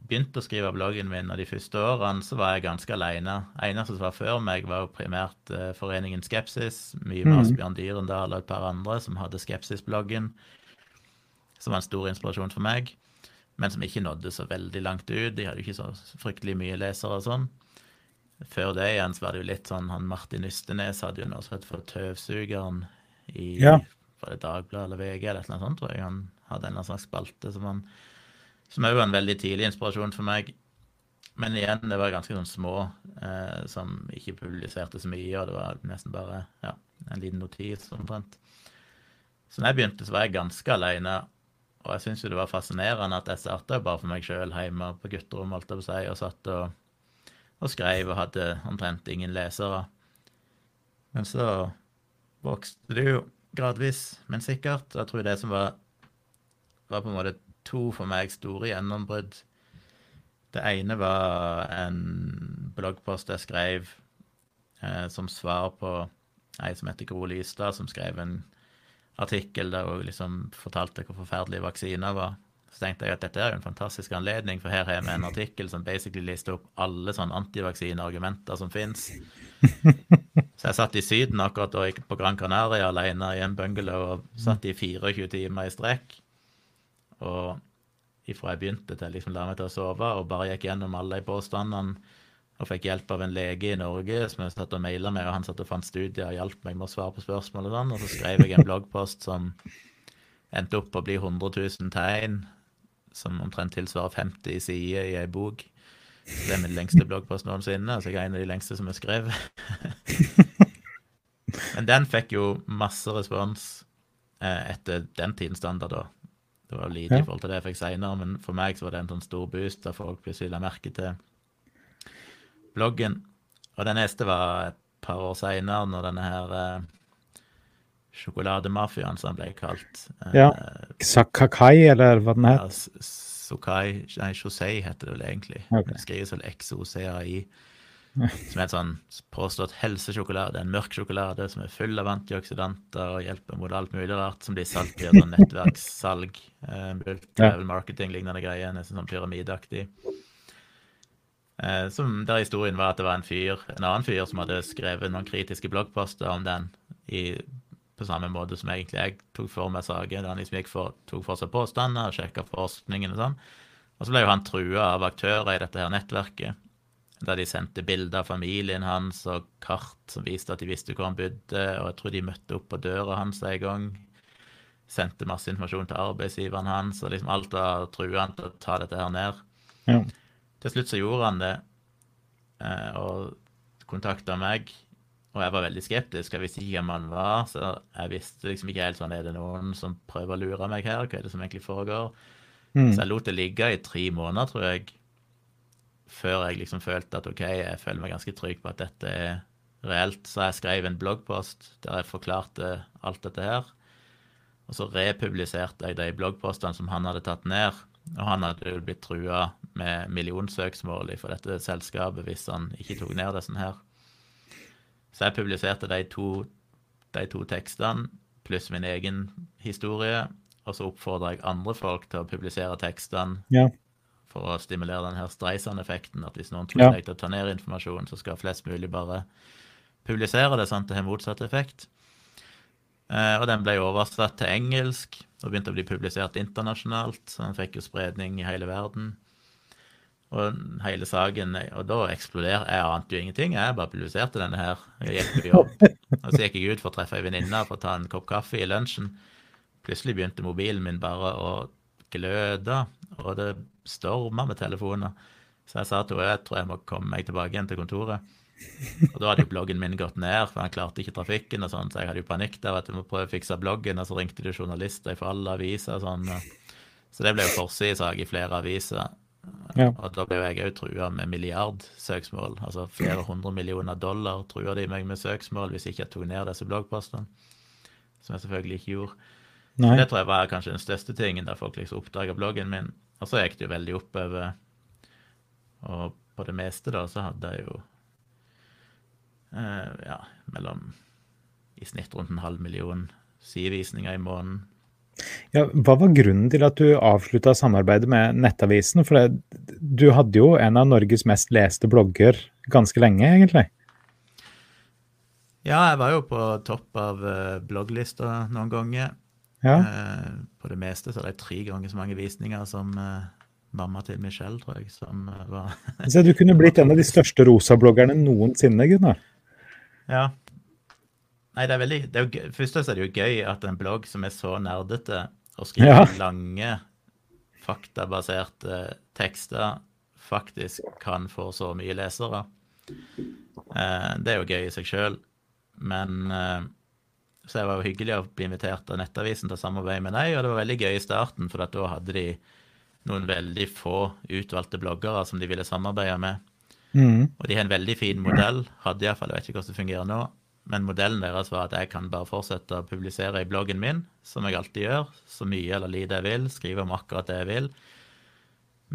begynte å skrive bloggen min, og de første årene så var jeg ganske alene. Eneste som var før meg, var jo primært uh, foreningen Skepsis. Mye med mm. Asbjørn Dyrendal og et par andre som hadde Skepsis-bloggen. Som var en stor inspirasjon for meg, men som ikke nådde så veldig langt ut. De hadde jo ikke så fryktelig mye lesere og sånn. Før det igjen så var det jo litt sånn han Martin Ystenes hadde jo noe som het for Tøvsugeren i ja. Dagbladet eller VG eller noe sånt, tror jeg. Han hadde en slags spalte som han som òg var en veldig tidlig inspirasjon for meg. Men igjen, det var ganske sånn små eh, som ikke publiserte så mye, og det var nesten bare ja, en liten notis omtrent. Så når jeg begynte, så var jeg ganske alene, og jeg syns jo det var fascinerende at jeg starta bare for meg sjøl hjemme på gutterommet, holdt jeg på å si, og satt og, og skrev og hadde omtrent ingen lesere. Men så vokste det jo gradvis, men sikkert. Jeg tror det som var, var på en måte to for meg store gjennombrudd. Det ene var en bloggpost jeg skrev eh, som svar på ei som heter Gro Lystad, som skrev en artikkel der hun liksom fortalte hvor forferdelige vaksiner var. Så tenkte jeg at dette er jo en fantastisk anledning, for her har vi en artikkel som basically lister opp alle sånne antivaksineargumenter som fins. Så jeg satt i Syden akkurat da på Gran Canaria alene i en bungalow og satt i 24 timer i strekk. Og ifra jeg begynte til jeg liksom la meg til å sove, og bare gikk gjennom alle de påstandene og fikk hjelp av en lege i Norge som jeg satt og maila med, og han satt og fant studier og hjalp meg med å svare på spørsmål og sånn. Og så skrev jeg en bloggpost som endte opp å bli 100 000 tegn, som omtrent tilsvarer 50 sider i ei bok. Det er min lengste bloggpost noensinne. altså jeg er en av de lengste som er skrevet. Men den fikk jo masse respons eh, etter den tidens standard, da. Det var lite ja. i forhold til det jeg fikk seinere, men for meg så var det en sånn stor boost da folk plutselig la merke til bloggen. Og den neste var et par år seinere, når denne her eh, sjokolademafiaen, som han ble kalt eh, Ja. Sakakai, eller hva den het? Ja, Sokai Nei, Josei heter det vel egentlig. Okay. Det skrives vel XOCAI. Som er et sånn påstått helsesjokolade. En mørk sjokolade som er full av antioksidanter og hjelper mot alt mulig rart, som blir solgt via sånn nettverkssalg. Eh, Multilevel marketing-lignende greier, nesten sånn pyramideaktig. Eh, som der historien var at det var en fyr, en annen fyr som hadde skrevet noen kritiske bloggposter om den i, på samme måte som egentlig jeg tok for meg saker. Da han liksom gikk for, tok for seg påstander og sjekka forskningen og sånn. Og så ble jo han trua av aktører i dette her nettverket der de sendte bilder av familien hans og kart som viste at de visste hvor han bodde, og jeg tror de møtte opp på døra hans en gang. Sendte masse informasjon til arbeidsgiveren hans, og liksom alt av trua han til å ta dette her ned. Ja. Til slutt så gjorde han det, eh, og kontakta meg. Og jeg var veldig skeptisk, jeg visste ikke hvem han var. Så jeg visste liksom ikke helt sånn Er det noen som prøver å lure meg her? Hva er det som egentlig foregår? Mm. Så jeg lot det ligge i tre måneder, tror jeg før jeg liksom følte at OK, jeg føler meg ganske trygg på at dette er reelt. Så jeg skrev en bloggpost der jeg forklarte alt dette her. Og så republiserte jeg de bloggpostene som han hadde tatt ned. Og han hadde jo blitt trua med millionsøksmål for dette selskapet hvis han ikke tok ned disse her. Så jeg publiserte de to, de to tekstene pluss min egen historie. Og så oppfordra jeg andre folk til å publisere tekstene. Ja for å stimulere den her Streisand-effekten. At hvis noen tror Ja. tar til å ta ned informasjon, så skal flest mulig bare publisere det, sånn at det har motsatt effekt. Eh, og den ble oversatt til engelsk og begynte å bli publisert internasjonalt. Så den fikk jo spredning i hele verden. Og hele saken Og da eksploderte Jeg ante jo ingenting. Jeg bare publiserte denne her. Jeg gikk på jobb. Og så gikk jeg ut for å treffe ei venninne for å ta en kopp kaffe i lunsjen. Plutselig begynte mobilen min bare å gløde, og det storma med telefoner. Så jeg sa til henne jeg tror jeg må komme meg tilbake igjen til kontoret. Og da hadde jo bloggen min gått ned, for han klarte ikke trafikken, og sånn, så jeg hadde jo panikk der at jeg må prøve å fikse bloggen, og så ringte det journalister fra alle aviser og sånn. Så det ble jo forsidesak i flere aviser. Ja. Og da ble jo jeg òg trua med milliardsøksmål. Altså flere hundre millioner dollar trua de meg med søksmål hvis ikke jeg tok ned disse bloggpostene. Som jeg selvfølgelig ikke gjorde. Nei. Det tror jeg var kanskje den største tingen der folk liksom oppdaga bloggen min. Og så gikk det jo veldig oppover. Og på det meste da så hadde jeg jo eh, ja, mellom i snitt rundt en halv million sidevisninger i måneden. Ja, hva var grunnen til at du avslutta samarbeidet med Nettavisen? For det, du hadde jo en av Norges mest leste blogger ganske lenge, egentlig. Ja, jeg var jo på topp av eh, blogglista noen ganger. Ja. Eh, på det meste så er det tre ganger så mange visninger som eh, mamma til Michelle, tror jeg, som eh, var Så du kunne blitt en av de største rosabloggerne noensinne, Gunnar. Ja. Nei, det er veldig det er jo, gøy- Først er det jo gøy at en blogg som er så nerdete og skriver Ja. lange, faktabaserte tekster, faktisk kan få så mye lesere. Eh, det er jo gøy i seg sjøl, men eh, Så det var jo hyggelig å bli invitert av Nettavisen til å samarbeide med deg, og det var veldig gøy i starten, for at da hadde de noen veldig få utvalgte bloggere som de ville samarbeide med. Mm. Og de har en veldig fin modell, hadde iallfall, jeg vet ikke hvordan det fungerer nå. Men modellen deres var at jeg kan bare fortsette å publisere i bloggen min, som jeg alltid gjør, så mye eller lite jeg vil, skrive om akkurat det jeg vil.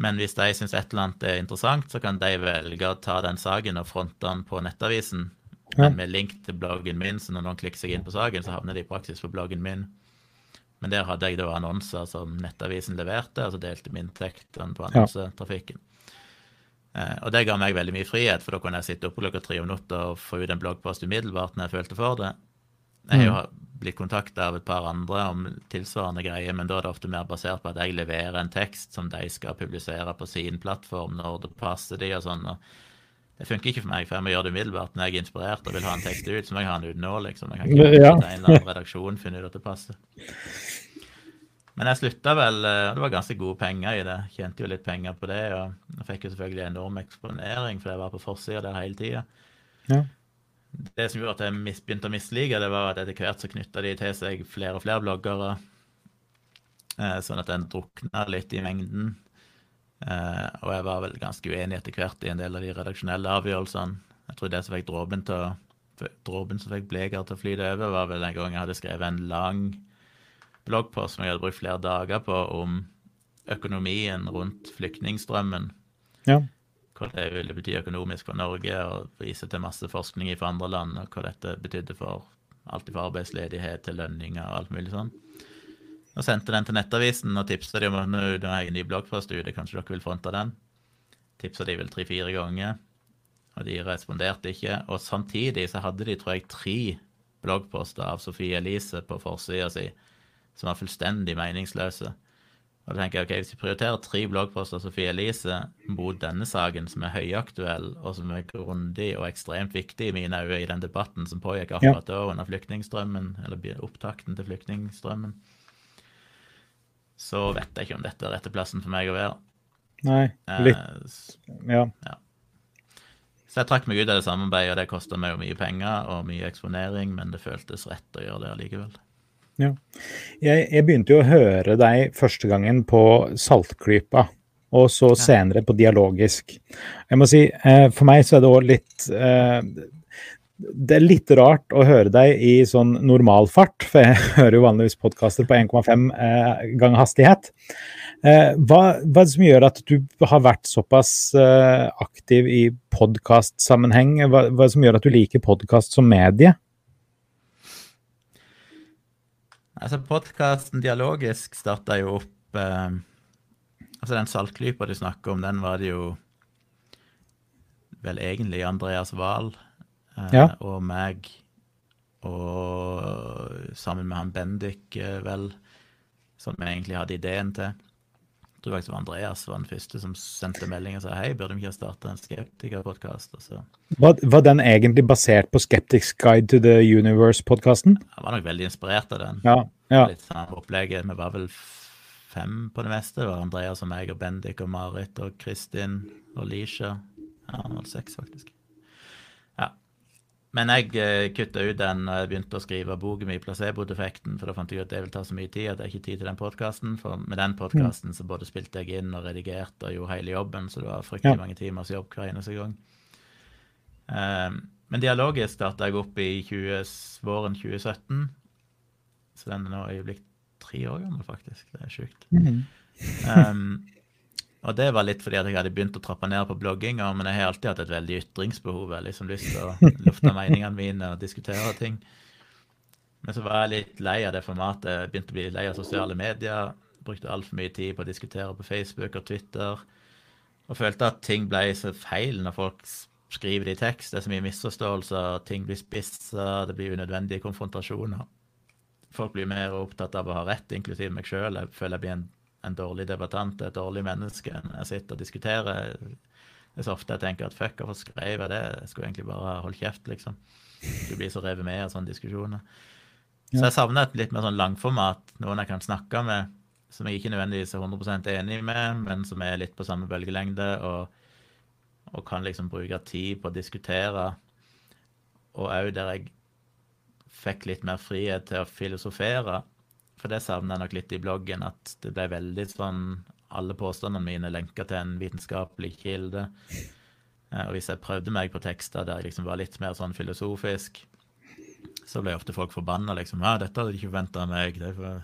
Men hvis de syns et eller annet er interessant, så kan de velge å ta den saken og fronte den på Nettavisen, men med link til bloggen min, så når noen klikker seg inn på saken, så havner de i praksis på bloggen min. Men der hadde jeg da annonser som Nettavisen leverte, og så delte vi inntektene på annonsetrafikken. Eh, og det ga meg veldig mye frihet, for da kunne jeg sitte oppe klokka tre om natta og få ut en bloggpost umiddelbart når jeg følte for det. Jeg har jo blitt kontakta av et par andre om tilsvarende greier, men da er det ofte mer basert på at jeg leverer en tekst som de skal publisere på sin plattform når det passer de og sånn. Det funker ikke for meg, for jeg må gjøre det umiddelbart. Når jeg er inspirert og vil ha en tekst ut, så må jeg ha den ut nå, liksom. Jeg kan ikke Ja. en eller annen redaksjon finne ut at det passer. Men jeg slutta vel eh, og Det var ganske gode penger i det. Tjente jo litt penger på det. Og jeg fikk jo selvfølgelig enorm eksponering, for jeg var på forsida der hele tida. Ja. Det som gjorde at jeg begynte å mislike det, var at etter hvert så knytta de til seg flere og flere bloggere. eh, Sånn at den drukna litt i mengden. Eh, Og jeg var vel ganske uenig etter hvert i en del av de redaksjonelle avgjørelsene. Jeg tror det som fikk dråpen som fikk Bleger til å flyte over, var vel den gangen jeg hadde skrevet en lang bloggpost som jeg hadde brukt flere dager på om økonomien rundt flyktningstrømmen Ja. hva det ville bety økonomisk for Norge, og vise til masse forskning fra andre land, og hva dette betydde for alt fra arbeidsledighet til lønninger og alt mulig sånn. Og sendte den til Nettavisen og tipsa de om at nå har jeg en ny bloggpost ute, kanskje dere vil fronte den. Tipsa de vel tre-fire ganger, og de responderte ikke. Og samtidig så hadde de, tror jeg, tre bloggposter av Sofie Elise på forsida si som var fullstendig meningsløse. Og da tenker jeg, ok, Hvis vi prioriterer tre bloggposter av Sofie Elise mot denne saken, som er høyaktuell, og som er grundig og ekstremt viktig i mine øyne i den debatten som pågikk akkurat da under flyktningstrømmen, eller opptakten til flyktningstrømmen, så vet jeg ikke om dette er rette plassen for meg å være. Nei, Eh, litt s- Ja. Så jeg trakk meg ut av det samarbeidet, og det kosta meg jo mye penger og mye eksponering, men det føltes rett å gjøre det allikevel. Ja. Jeg, jeg begynte jo å høre deg første gangen på Saltklypa, og så senere på Dialogisk. Jeg må si, eh, for meg så er det òg litt eh, Det er litt rart å høre deg i sånn normalfart, for jeg hører jo vanligvis podkaster på 1,5 eh, gang hastighet. Eh, hva, hva er det som gjør at du har vært såpass eh, aktiv i podkastsammenheng? Hva, hva er det som gjør at du liker podkast som medie? Altså, podkasten Dialogisk starta jo opp eh, Altså, den saltklypa du snakker om, den var det jo vel egentlig Andreas Wahl eh, Ja. og meg og sammen med han Bendik, eh, vel, som vi egentlig hadde ideen til. Jeg tror faktisk det var Andreas var den første som sendte melding og sa hei, burde vi ikke starte en skeptikerpodkast? Var, var den egentlig basert på Skeptics Guide to the Universe-podkasten? jeg var nok veldig inspirert av den. Ja. ja. Litt sånn opplegget. Vi var vel fem på det meste. Det var Andreas og meg og Bendik og Marit og Kristin og Lisha. Ja, seks, faktisk. Men jeg eh, kutta ut den når jeg begynte å skrive boken min, 'Placebo-defekten', for da fant jeg ut at det vil ta så mye tid at er ikke tid til den podkasten. For med den podkasten så både spilte jeg inn og redigerte og gjorde hele jobben, så det var fryktelig Ja. mange timers jobb hver eneste gang. Um, men dialogisk starta jeg opp i 20, våren 2017. Så den er nå øyeblikk tre år gammel, faktisk. Det er sjukt. Um, og det var litt fordi at jeg hadde begynt å trappe ned på blogginga, men jeg har alltid hatt et veldig ytringsbehov. Jeg har liksom lyst til å lufte meningene mine og diskutere ting. Men så var jeg litt lei av det formatet. Jeg begynte å bli lei av sosiale medier. Brukte altfor mye tid på å diskutere på Facebook og Twitter. Og følte at ting ble så feil når folk skriver det i tekst. Det er så mye misforståelser, ting blir spissa, det blir unødvendige konfrontasjoner. Folk blir mer opptatt av å ha rett, inklusiv meg sjøl. Jeg føler jeg blir en, en dårlig debattant, et dårlig menneske når jeg sitter og diskuterer. Det er så ofte jeg tenker at fuck, hvorfor skrev jeg det? Jeg skulle egentlig bare holde holdt kjeft, liksom. Du blir så revet med av sånne diskusjoner. Så jeg savner et litt mer sånn langformat, noen jeg kan snakke med, som jeg ikke nødvendigvis er 100% enig med, men som er litt på samme bølgelengde, og, og kan liksom bruke tid på å diskutere. Og òg der jeg fikk litt mer frihet til å filosofere. For det savner jeg nok litt i bloggen, at det ble veldig sånn Alle påstandene mine lenka til en vitenskapelig kilde. Eh, Og hvis jeg prøvde meg på tekster der jeg liksom var litt mer sånn filosofisk, så ble ofte folk forbanna. Liksom, ja, 'Dette hadde de ikke forventa av meg.' Det er for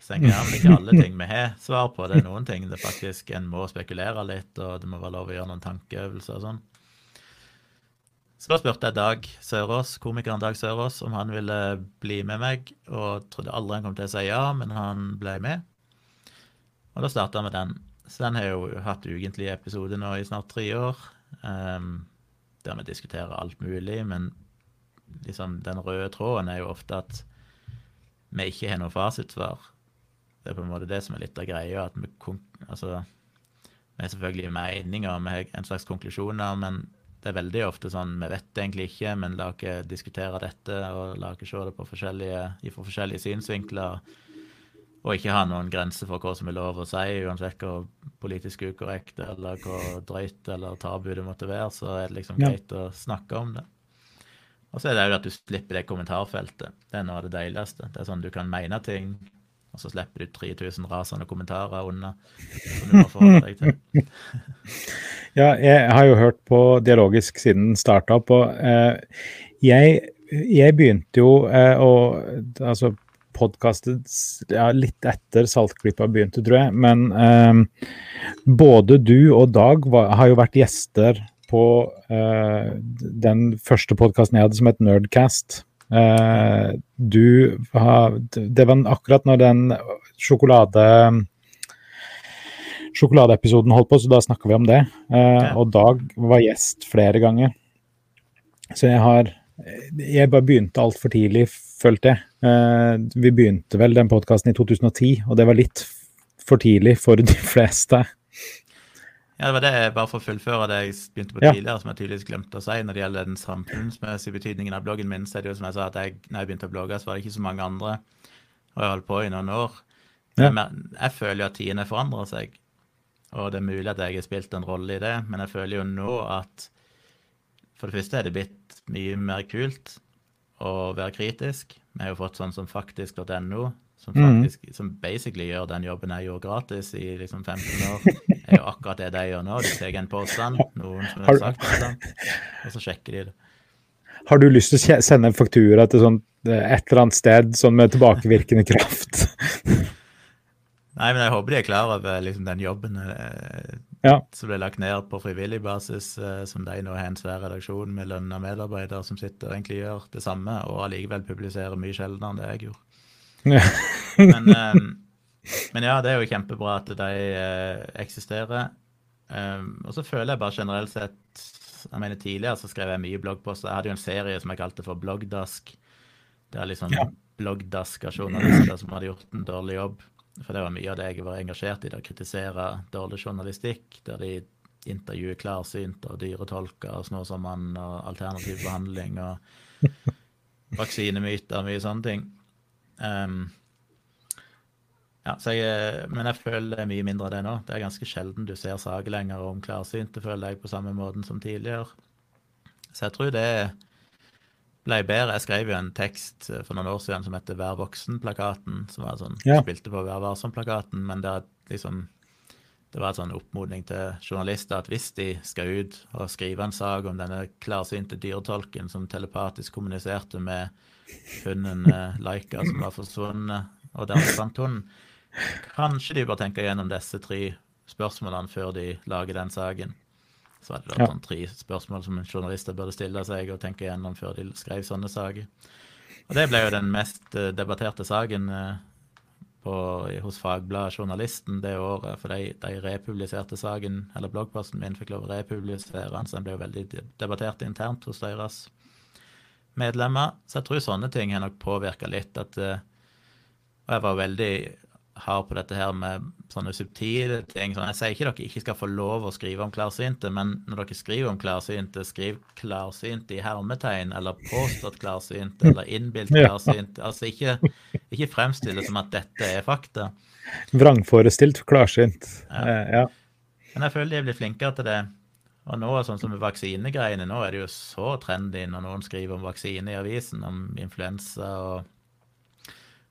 stenger men ikke alle ting vi har svar på. Det er noen ting det faktisk en må spekulere litt, og det må være lov å gjøre noen tankeøvelser og sånn. Så da spurte jeg Dag Sørås, komikeren Dag Sørås om han ville bli med meg, og trodde aldri han kom til å si ja, men han ble med. Og da starta med den. Så den har jo hatt ukentlige episoder nå i snart tre år, um, der vi diskuterer alt mulig, men liksom den røde tråden er jo ofte at vi ikke har noe fasitsvar. Det er på en måte det som er litt av greia. at Vi altså, vi har selvfølgelig meninger, vi har en slags konklusjoner, men det er veldig ofte sånn vi vet egentlig ikke, men la oss diskutere dette og la oss se det på forskjellige, fra forskjellige synsvinkler. Og ikke ha noen grenser for hva som er lov å si, uansett hvor politisk ukorrekt eller hvor drøyt eller tabu det måtte være, så er det liksom Ja. greit å snakke om det. Og så er det jo at du slipper det kommentarfeltet. Det er noe av det deiligste. Det er sånn du kan mene ting, og så slipper du 3000 rasende kommentarer til. Ja, jeg har jo hørt på Dialogisk siden den starta opp, og eh, jeg, jeg begynte jo eh, å Altså podkastet ja, litt etter Saltklippa begynte, tror jeg. Men eh, både du og Dag var, har jo vært gjester på eh, den første podkasten jeg hadde som het Nerdcast. Eh, du har Det var akkurat når den sjokolade sjokoladeepisoden holdt på, så da snakka vi om det. Eh. Og Dag var gjest flere ganger. Så jeg har Jeg bare begynte altfor tidlig, følte jeg. Eh, vi begynte vel den podkasten i 2010, og det var litt for tidlig for de fleste. Ja, det var det, bare for å fullføre det jeg begynte på Ja. tidligere, som jeg tydeligvis glemte å si når det gjelder den samfunnsmessige betydningen av bloggen min, så er det jo som jeg sa, at jeg, når jeg begynte å blogge, så var det ikke så mange andre, og jeg holdt på i noen år. Ja. Men jeg føler jo at tidene forandrer seg, og det er mulig at jeg har spilt en rolle i det, men jeg føler jo nå at for det første er det blitt mye mer kult å være kritisk. Vi har jo fått sånn som faktisk.no, som faktisk, faktisk, som basically gjør den jobben jeg gjorde gratis i liksom 15 år. er jo akkurat det de gjør nå. De tar en påstand, noen som Har sagt det, og så sjekker de det. Har du lyst til å sende en faktura til sånn, eh, et eller annet sted sånn med tilbakevirkende kraft? Nei, men jeg håper de er klar over liksom, den jobben eh, Ja. som ble lagt ned på frivillig basis, eh, som de nå har en svær redaksjon med lønna medarbeidere som sitter og egentlig gjør det samme, og allikevel publiserer mye sjeldnere enn det jeg gjorde. Ja. Men, um, men ja, det er jo kjempebra at de uh, eksisterer. Um, og så føler jeg bare generelt sett jeg mener Tidligere så skrev jeg mye bloggposter. Jeg hadde jo en serie som jeg kalte for Bloggdask. Det er liksom ja. bloggdaska journalister som hadde gjort en dårlig jobb. For det var mye av det jeg var engasjert i, å kritisere dårlig journalistikk. Der de intervjuer klarsynte og dyretolker og Snåsamann og alternativ behandling og vaksinemyter og mye sånne ting. Um, ja, jeg, men jeg føler er mye mindre av det nå. Det er ganske sjelden du ser saker lenger om klarsynte, føler jeg, på samme måten som tidligere. Så jeg tror det ble bedre. Jeg skrev jo en tekst for noen år siden som heter Vær voksen-plakaten, som var sånn, ja. spilte på Vær varsom-plakaten, men der liksom det var en sånn oppmodning til journalister at hvis de skal ut og skrive en sak om denne klarsynte dyretolken som telepatisk kommuniserte med hunden eh, Laika som var forsvunnet, og der fant hunden, Kanskje de bør tenke gjennom disse tre spørsmålene før de lager den saken. Så var det da ja. sånn tre spørsmål som journalister burde stille seg og tenke gjennom før de skrev sånne saker. Og det ble jo den mest eh, debatterte saken eh, på, hos Fagbladet Journalisten det året. For de, de, republiserte saken, eller bloggposten min fikk lov å republisere den, så den ble jo veldig debattert internt hos deres medlemmer. Så jeg tror sånne ting har nok påvirka litt. at eh, Og jeg var veldig hard på dette her med sånne subtile ting. Sånn, jeg sier ikke dere ikke skal få lov å skrive om klarsynte, men når dere skriver om klarsynte, skriv klarsynte i hermetegn, eller påstått klarsynte, eller innbilt klarsynte. Altså ikke, ikke fremstill det som at dette er fakta. Vrangforestilt klarsynt. Ja. Eh, ja. Men jeg føler de er blitt flinkere til det. Og nå, sånn som vaksinegreiene, nå er det jo så trendy når noen skriver om vaksine i avisen, om influensa og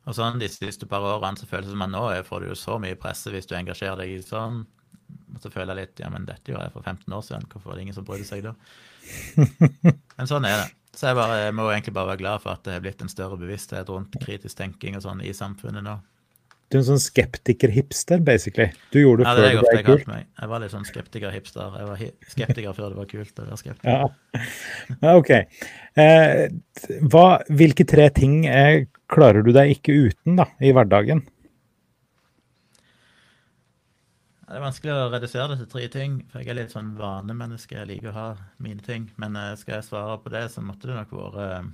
og sånn de siste par årene så føles det som at nå får du jo så mye presse hvis du engasjerer deg i sånn. Og så føler jeg litt ja, men dette gjorde jeg for 15 år siden, hvorfor er det ingen som brydde seg da? Men sånn er det. Så jeg, bare, jeg må egentlig bare være glad for at det har blitt en større bevissthet rundt kritisk tenking og sånn i samfunnet nå. Du er en sånn skeptiker-hipster, basically. Du gjorde det ja, før det, det ble kult. Meg. Jeg var litt sånn skeptiker-hipster. Jeg var skeptiker før det var kult å være skeptiker. Ja. OK. Eh, hva, hvilke tre ting er, klarer du deg ikke uten da, i hverdagen? Det er vanskelig å redusere det til tre ting, for jeg er litt sånn vanemenneske. Jeg liker å ha mine ting. Men eh, skal jeg svare på det, så måtte det nok vært eh,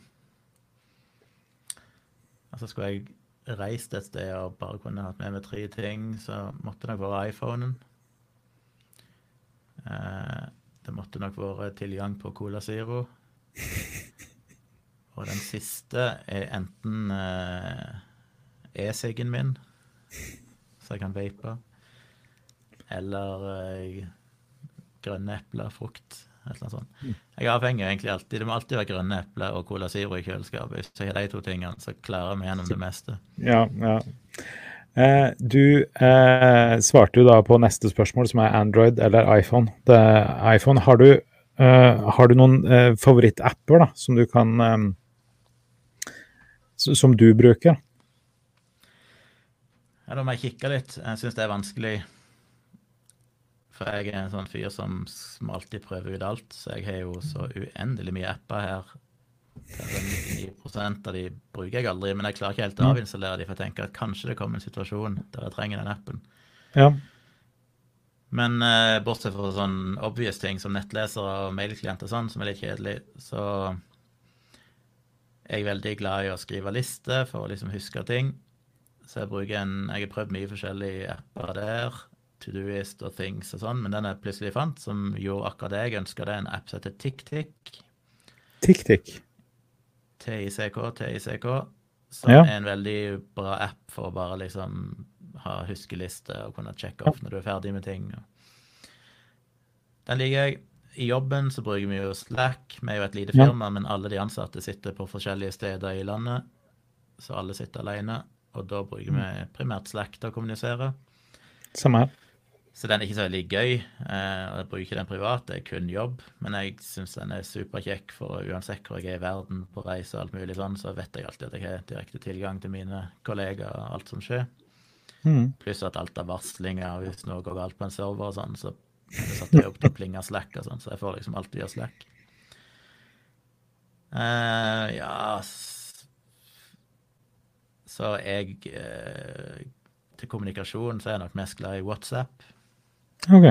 Altså, skulle jeg reist et sted og bare kunne hatt med meg tre ting, så måtte det nok være iPhonen. Eh, det måtte nok vært tilgang på Cola Zero. Og den siste er enten eh, e-siggen min, så jeg kan vape, eller eh, grønne epler, frukt. Et eller annet sånt. Mm. Jeg er avhengig egentlig alltid. Det må alltid være grønne epler og Cola Zero i kjøleskapet. Hvis jeg har de to tingene, så klarer vi gjennom det meste. Ja, ja. Eh, du eh, svarte jo da på neste spørsmål, som er Android eller iPhone. Det, iPhone har du, eh, har du noen eh, favorittapper da, som du kan eh, Som du bruker? Ja, da må jeg kikke litt. Jeg syns det er vanskelig. For jeg er en sånn fyr som, som alltid prøver ut alt, så jeg har jo så uendelig mye apper her. 99% av de bruker jeg aldri, men jeg klarer ikke helt å avinstallere de, for jeg tenker at kanskje det kommer en situasjon der jeg trenger den appen. Ja. Men eh, bortsett fra sånn obvious ting som nettlesere og mailklienter og sånn, som er litt kjedelig, så er jeg veldig glad i å skrive lister for å liksom huske ting. Så jeg bruker en Jeg har prøvd mye forskjellige apper der. Todoist og Things og sånn, men den jeg plutselig fant, som gjorde akkurat det jeg ønska, det er en app som heter TikTik. TikTik. TICK, TICK. Som ja. er en veldig bra app for å bare liksom ha huskeliste og kunne sjekke off når du er ferdig med ting. Den liker jeg. I jobben så bruker vi jo Slack. Vi er jo et lite firma, ja. men alle de ansatte sitter på forskjellige steder i landet. Så alle sitter alene. Og da bruker vi primært Slack til å kommunisere. Samme her. Så den er ikke så veldig gøy. Eh, og Jeg bruker ikke den privat, det er kun jobb. Men jeg syns den er superkjekk, for uansett hvor jeg er i verden, på reise og alt mulig sånn, så vet jeg alltid at jeg har direkte tilgang til mine kollegaer og alt som skjer. Mm. Pluss at alt av varslinger, hvis noe går galt på en server og sånn, så satte jeg opp til å plinge Slack og sånn, så jeg får liksom alltid gjøre Slack. Uh, ja Så jeg uh, til kommunikasjon så er jeg nok mest glad i WhatsApp. OK.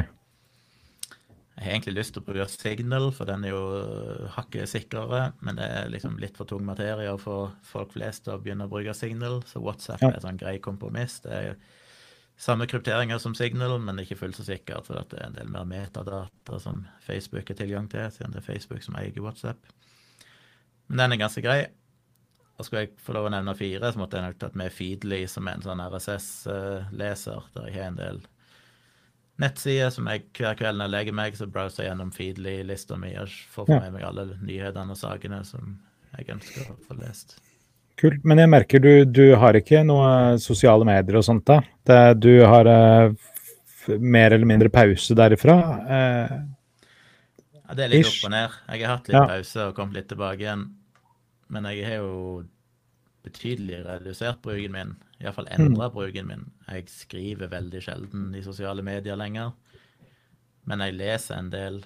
Jeg har egentlig lyst til å bruke Signal, for den er jo hakket sikrere. Men det er liksom litt for tung materie å få folk flest til å begynne å bruke Signal. Så WhatsApp Ja. er et sånn grei kompromiss. Det er samme krypteringer som Signal, men ikke fullt så sikkert. For det er en del mer metadata som Facebook har tilgang til, siden det er Facebook som eier WhatsApp. Men den er ganske grei. Og skulle jeg få lov å nevne fire, så måtte jeg nok tatt med Feedly, som er en sånn RSS-leser, der jeg har en del nettsider som jeg hver kveld når jeg legger meg, så browser jeg gjennom Feedly-lista mi og får Ja. med meg alle nyhetene og sakene som jeg ønsker å få lest. Kult. Men jeg merker du, du har ikke noe sosiale medier og sånt, da? Det, du har uh, mer eller mindre pause derifra? Uh, Ja, det er litt Ish. opp og ned. Jeg har hatt litt Ja. pause og kommet litt tilbake igjen. Men jeg har jo betydelig redusert bruken min. Iallfall endra bruken min. Jeg skriver veldig sjelden i sosiale medier lenger. Men jeg leser en del.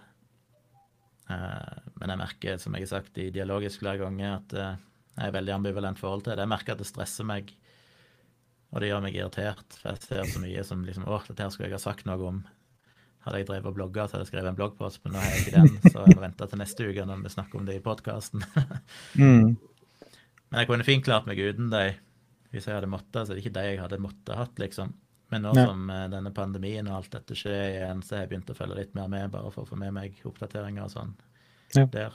Eh, men jeg merker, som jeg har sagt i dialogisk flere ganger, at eh, jeg er veldig ambivalent forhold til det. Jeg merker at det stresser meg, og det gjør meg irritert. For jeg ser så mye som liksom Å, dette her skulle jeg ha sagt noe om. Hadde jeg drevet og blogga, så hadde jeg skrevet en bloggpost, men nå har jeg ikke den, så jeg må vente til neste uke når vi snakker om det i podkasten. mm, Men jeg kunne fint klart meg uten dem hvis jeg hadde måttet, så det er ikke de jeg hadde måttet hatt, liksom. Men nå Ja. som eh, denne pandemien og alt dette skjer igjen, så har jeg begynt å følge litt mer med, bare for å få med meg oppdateringer og sånn Ja. der.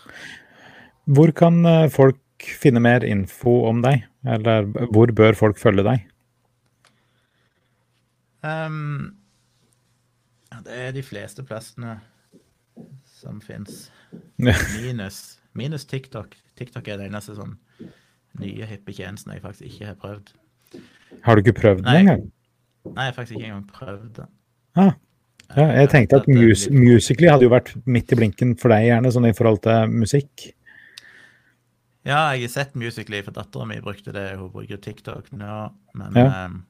hvor kan eh, folk finne mer info om deg? Eller hvor bør folk følge deg? Um, ja, det er de fleste plassene som fins. Minus, minus TikTok. TikTok er det eneste sånn nye, hippe tjenestene jeg faktisk ikke har prøvd. Har du ikke prøvd den engang? Nei, jeg har faktisk ikke engang prøvd den. Ah, ja, jeg tenkte at mus Musically hadde jo vært midt i blinken for deg, gjerne, sånn i forhold til musikk. Ja, jeg har sett Musically, for dattera mi brukte det. Hun bruker TikTok nå, men Ja. um,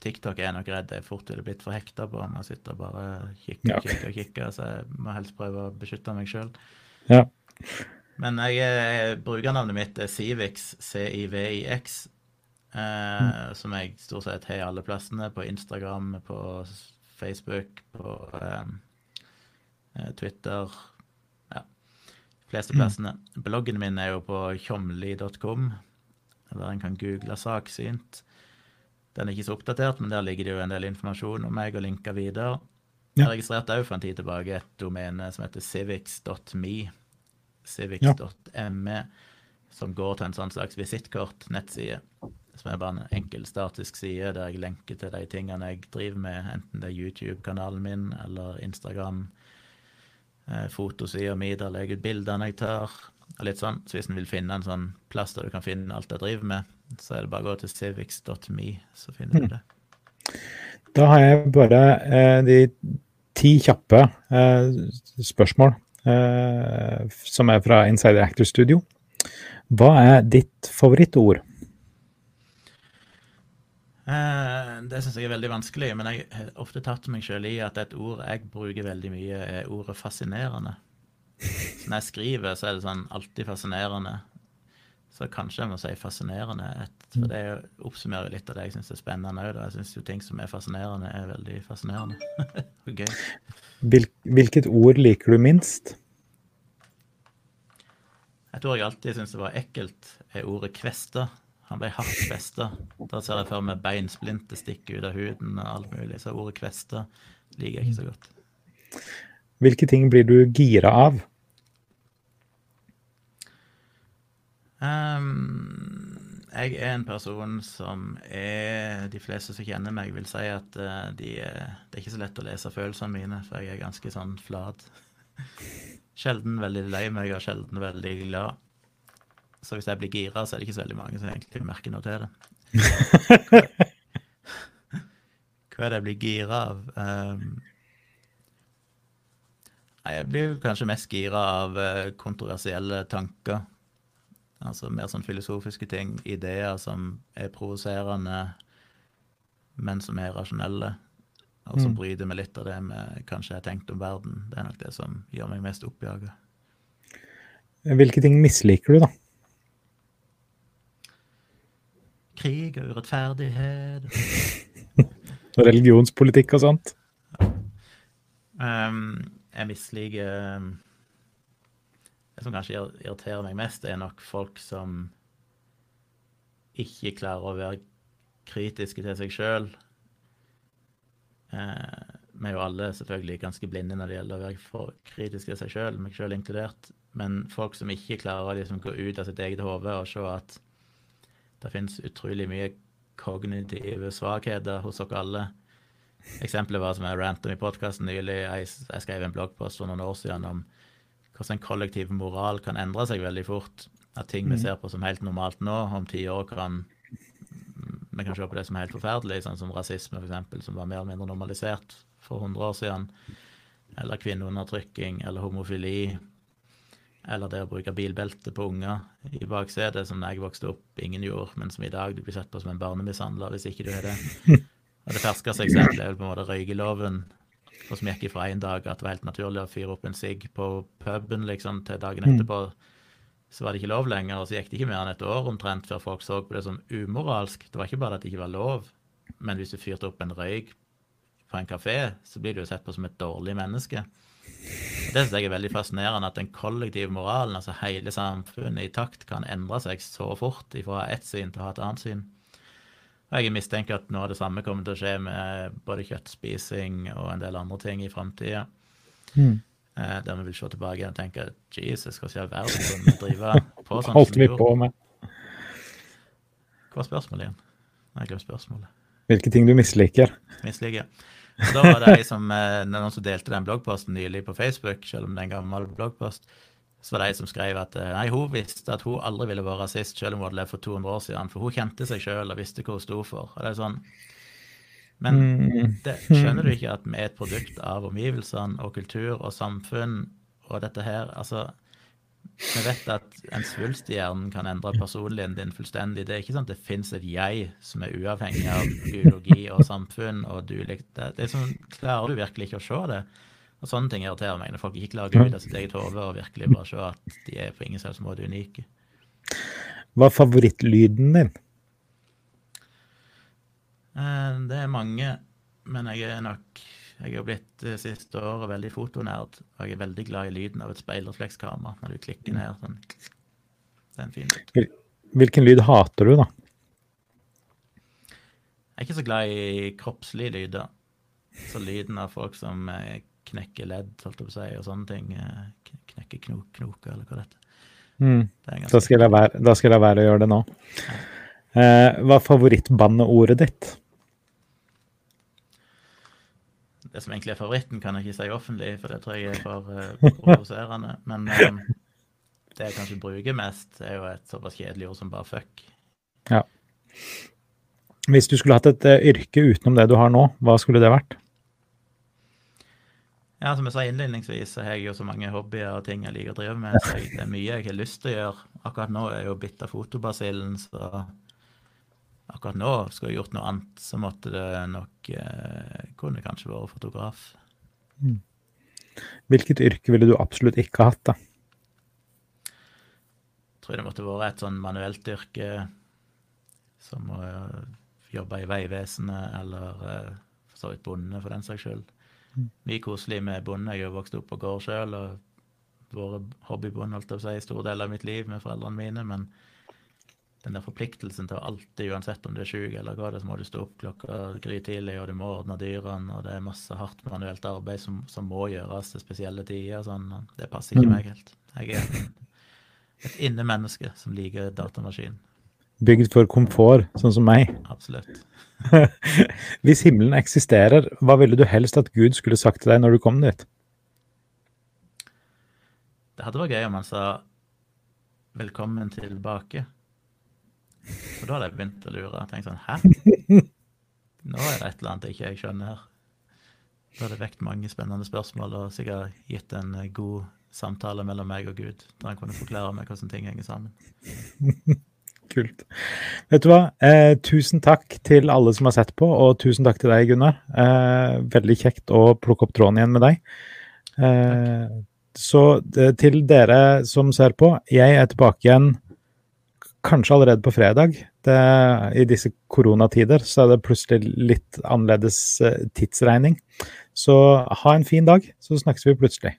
TikTok er nok redd jeg fort ville blitt for hekta på. jeg sitter og bare kikker og kikker og kikker, så jeg må helst prøve å beskytte meg sjøl. Ja. Men jeg, er- brukernavnet mitt er Civix, C-I-V-I-X, eh, som jeg stort sett har alle plassene. På Instagram, på Facebook, på ehm, eh, Twitter. Ja, fleste plassene. Bloggen min er jo på tjomli.com, der en kan google saksynt. Den er ikke så oppdatert, men der ligger det jo en del informasjon om meg og linker videre. Jeg registrerte òg for en tid tilbake et domene som heter civics.me, Ja. civics.me, som går til en sånn slags visittkort-nettside. Som er bare en enkel statisk side der jeg lenker til de tingene jeg driver med, enten det er YouTube-kanalen min eller Instagram, eh, fotosida mi der jeg legger ut bildene jeg tar, og litt sånn. Så hvis en vil finne en sånn plass der du kan finne alt jeg driver med, så er det bare å gå til civics.me, så finner du det. Da har jeg bare eh, de ti kjappe eh, spørsmål eh, som er fra Insider Actor Studio. Hva er ditt favorittord? Eh, det syns jeg er veldig vanskelig, men jeg har ofte tatt meg sjøl i at et ord jeg bruker veldig mye, er ordet fascinerende. Så når jeg skriver, så er det sånn alltid fascinerende. Så kanskje jeg må si fascinerende, et, for det oppsummerer litt av det jeg syns er spennende òg. Jeg syns jo ting som er fascinerende, er veldig fascinerende. gøy. Hvil, hvilket ord liker du minst? Et ord jeg alltid syns var ekkelt, er ordet kvesta. Han ble hardt kvesta. Da ser jeg for meg beinsplinter stikke ut av huden og alt mulig. Så ordet kvesta liker jeg ikke så godt. Hvilke ting blir du gira av? Ehm, jeg er en person som er De fleste som kjenner meg, vil si at uh, de, det er ikke så lett å lese følelsene mine, for jeg er ganske sånn flat. Sjelden veldig lei meg og sjelden veldig glad. Så hvis jeg blir gira, så er det ikke så veldig mange som egentlig merker noe til det. Hva er det jeg blir gira av? Um, jeg blir kanskje mest gira av eh, kontroversielle tanker. Altså mer sånn filosofiske ting, ideer som er provoserende, men som er rasjonelle, og som Mm. bryter med litt av det vi kanskje har tenkt om verden. Det er nok det som gjør meg mest oppjaga. Hvilke ting misliker du, da? Krig og urettferdighet. Og religionspolitikk og sånt. Um, jeg misliker um, Som kanskje irriterer meg mest, er nok folk som ikke klarer å være kritiske til seg sjøl. Eh, vi er jo alle selvfølgelig ganske blinde når det gjelder å være for kritiske til seg sjøl, meg sjøl inkludert. Men folk som ikke klarer å liksom gå ut av sitt eget hode og se at det finnes utrolig mye kognitive svakheter hos dere alle. Eksempelet var som jeg ranta i podkasten nylig. Jeg, skrev en bloggpost for noen år siden om hvordan kollektiv moral kan endre seg veldig fort. At ting vi mm. ser på som helt normalt nå, om ti år kan vi kan se på det som er helt forferdelig, sånn som rasisme f.eks., som var mer eller mindre normalisert for 100 år siden. Eller kvinneundertrykking, eller homofili. Eller det å bruke bilbelte på unger i baksetet, som da jeg vokste opp, ingen gjorde, men som i dag du blir sett på som en barnemishandler hvis ikke du er det. Og det ferskeste eksempelet er vel på en måte røykeloven, og som gikk ifra en dag at det var helt naturlig å fyre opp en sigg på puben liksom, til dagen mm. etterpå. Så var det ikke lov lenger, og så gikk det ikke mer enn et år omtrent før folk så på det som umoralsk. Det var ikke bare at det ikke var lov, men hvis du fyrte opp en røyk på en kafé, så blir du jo sett på som et dårlig menneske. Det synes jeg er veldig fascinerende, at den kollektive moralen, altså hele samfunnet i takt, kan endre seg så fort fra ett syn til å ha et annet syn. Jeg mistenker at noe av det samme kommer til å skje med både kjøttspising og en del andre ting i framtida. Mm. Eh, der vi vil se tilbake og tenke Jesus, hva skal verden kan vi drive på sånn Holdt vi på med? Hva var spørsmålet igjen? Jeg glemte spørsmålet. Hvilke ting du misliker? Misliker. Og da var det ei som, eh, noen som delte den bloggposten nylig på Facebook, selv om det er en gammel bloggpost. Så var det ei som skrev at eh, nei, hun visste at hun aldri ville være rasist, selv om hun hadde levd for 200 år siden, for hun kjente seg sjøl og visste hva hun sto for. Og det er sånn, Men mm. det, skjønner du ikke at vi er et produkt av omgivelsene og kultur og samfunn og dette her? Altså, vi vet at en svulst i hjernen kan endre personligheten din fullstendig. Det er ikke sånn at det fins et jeg som er uavhengig av biologi og samfunn. og du, det, det er sånn, Klarer du virkelig ikke å se det? Og Sånne ting irriterer meg, når folk ikke klarer å gå ut av sitt eget hode og virkelig bare se at de er på ingen selvs måte unike. Hva er favorittlyden din? Eh, det er mange, men jeg er nok jeg er blitt eh, siste året veldig fotonerd, og jeg er veldig glad i lyden av et speilreflekskamera når du klikker ned. Sånn. Det er en fin lyd. Hvilken lyd hater du, da? Jeg er ikke så glad i kroppslige lyder. Så lyden av folk som eh, knekker ledd, holdt jeg på å si, og sånne ting. Knekke knekker knok, knoker, eller hva det heter. Mm. Da, skal være, da skal jeg være å gjøre det nå. Eh, hva er favorittbanneordet ditt? Det som egentlig er favoritten, kan jeg ikke si offentlig, for det tror jeg er for uh, provoserende. Men um, det jeg kanskje bruker mest, er jo et såpass kjedelig ord som bare fuck. Ja. Hvis du skulle hatt et uh, yrke utenom det du har nå, hva skulle det vært? Ja, Som jeg sa innledningsvis, så har jeg jo så mange hobbyer og ting jeg liker å drive med. så jeg, Det er mye jeg har lyst til å gjøre. Akkurat nå er jeg jo bitt av fotobasillen, så akkurat nå skulle jeg gjort noe annet, så måtte det nok eh, Kunne kanskje vært fotograf. Mm. Hvilket yrke ville du absolutt ikke hatt, da? Jeg tror det måtte vært et sånn manuelt yrke, som å uh, jobbe i Vegvesenet, eller uh, for så vidt bonde, for den saks skyld. Mye koselig med bonde. Jeg har vokst opp på gård sjøl og vært hobbybonde holdt jeg på å si, stor del av mitt liv med foreldrene mine. men den der forpliktelsen til å alltid, uansett om du er sjuk eller hva det er, så må du stå opp klokka grytidlig, og du må ordne dyrene, og det er masse hardt manuelt arbeid som, som må gjøres til spesielle tider. Sånn. Det passer ikke mm. meg helt. Jeg er et innemenneske som liker datamaskin. Bygd for komfort, sånn som meg. Absolutt. Hvis himmelen eksisterer, hva ville du helst at Gud skulle sagt til deg når du kom dit? Det hadde vært gøy om han sa 'velkommen tilbake'. Og da hadde jeg begynt å lure. Jeg tenkte sånn Hæ? Nå er det et eller annet jeg ikke skjønner her. Da hadde det vekt mange spennende spørsmål og sikkert gitt en god samtale mellom meg og Gud, der han kunne forklare meg hvordan ting henger sammen. Kult. Vet du hva? Eh, tusen takk til alle som har sett på, og tusen takk til deg, Gunnar. Eh, veldig kjekt å plukke opp tråden igjen med deg. Eh, så eh, til dere som ser på, jeg er tilbake igjen kanskje allerede på fredag. Det, I disse koronatider så er det plutselig litt annerledes eh, tidsregning. Så ha en fin dag, så snakkes vi plutselig.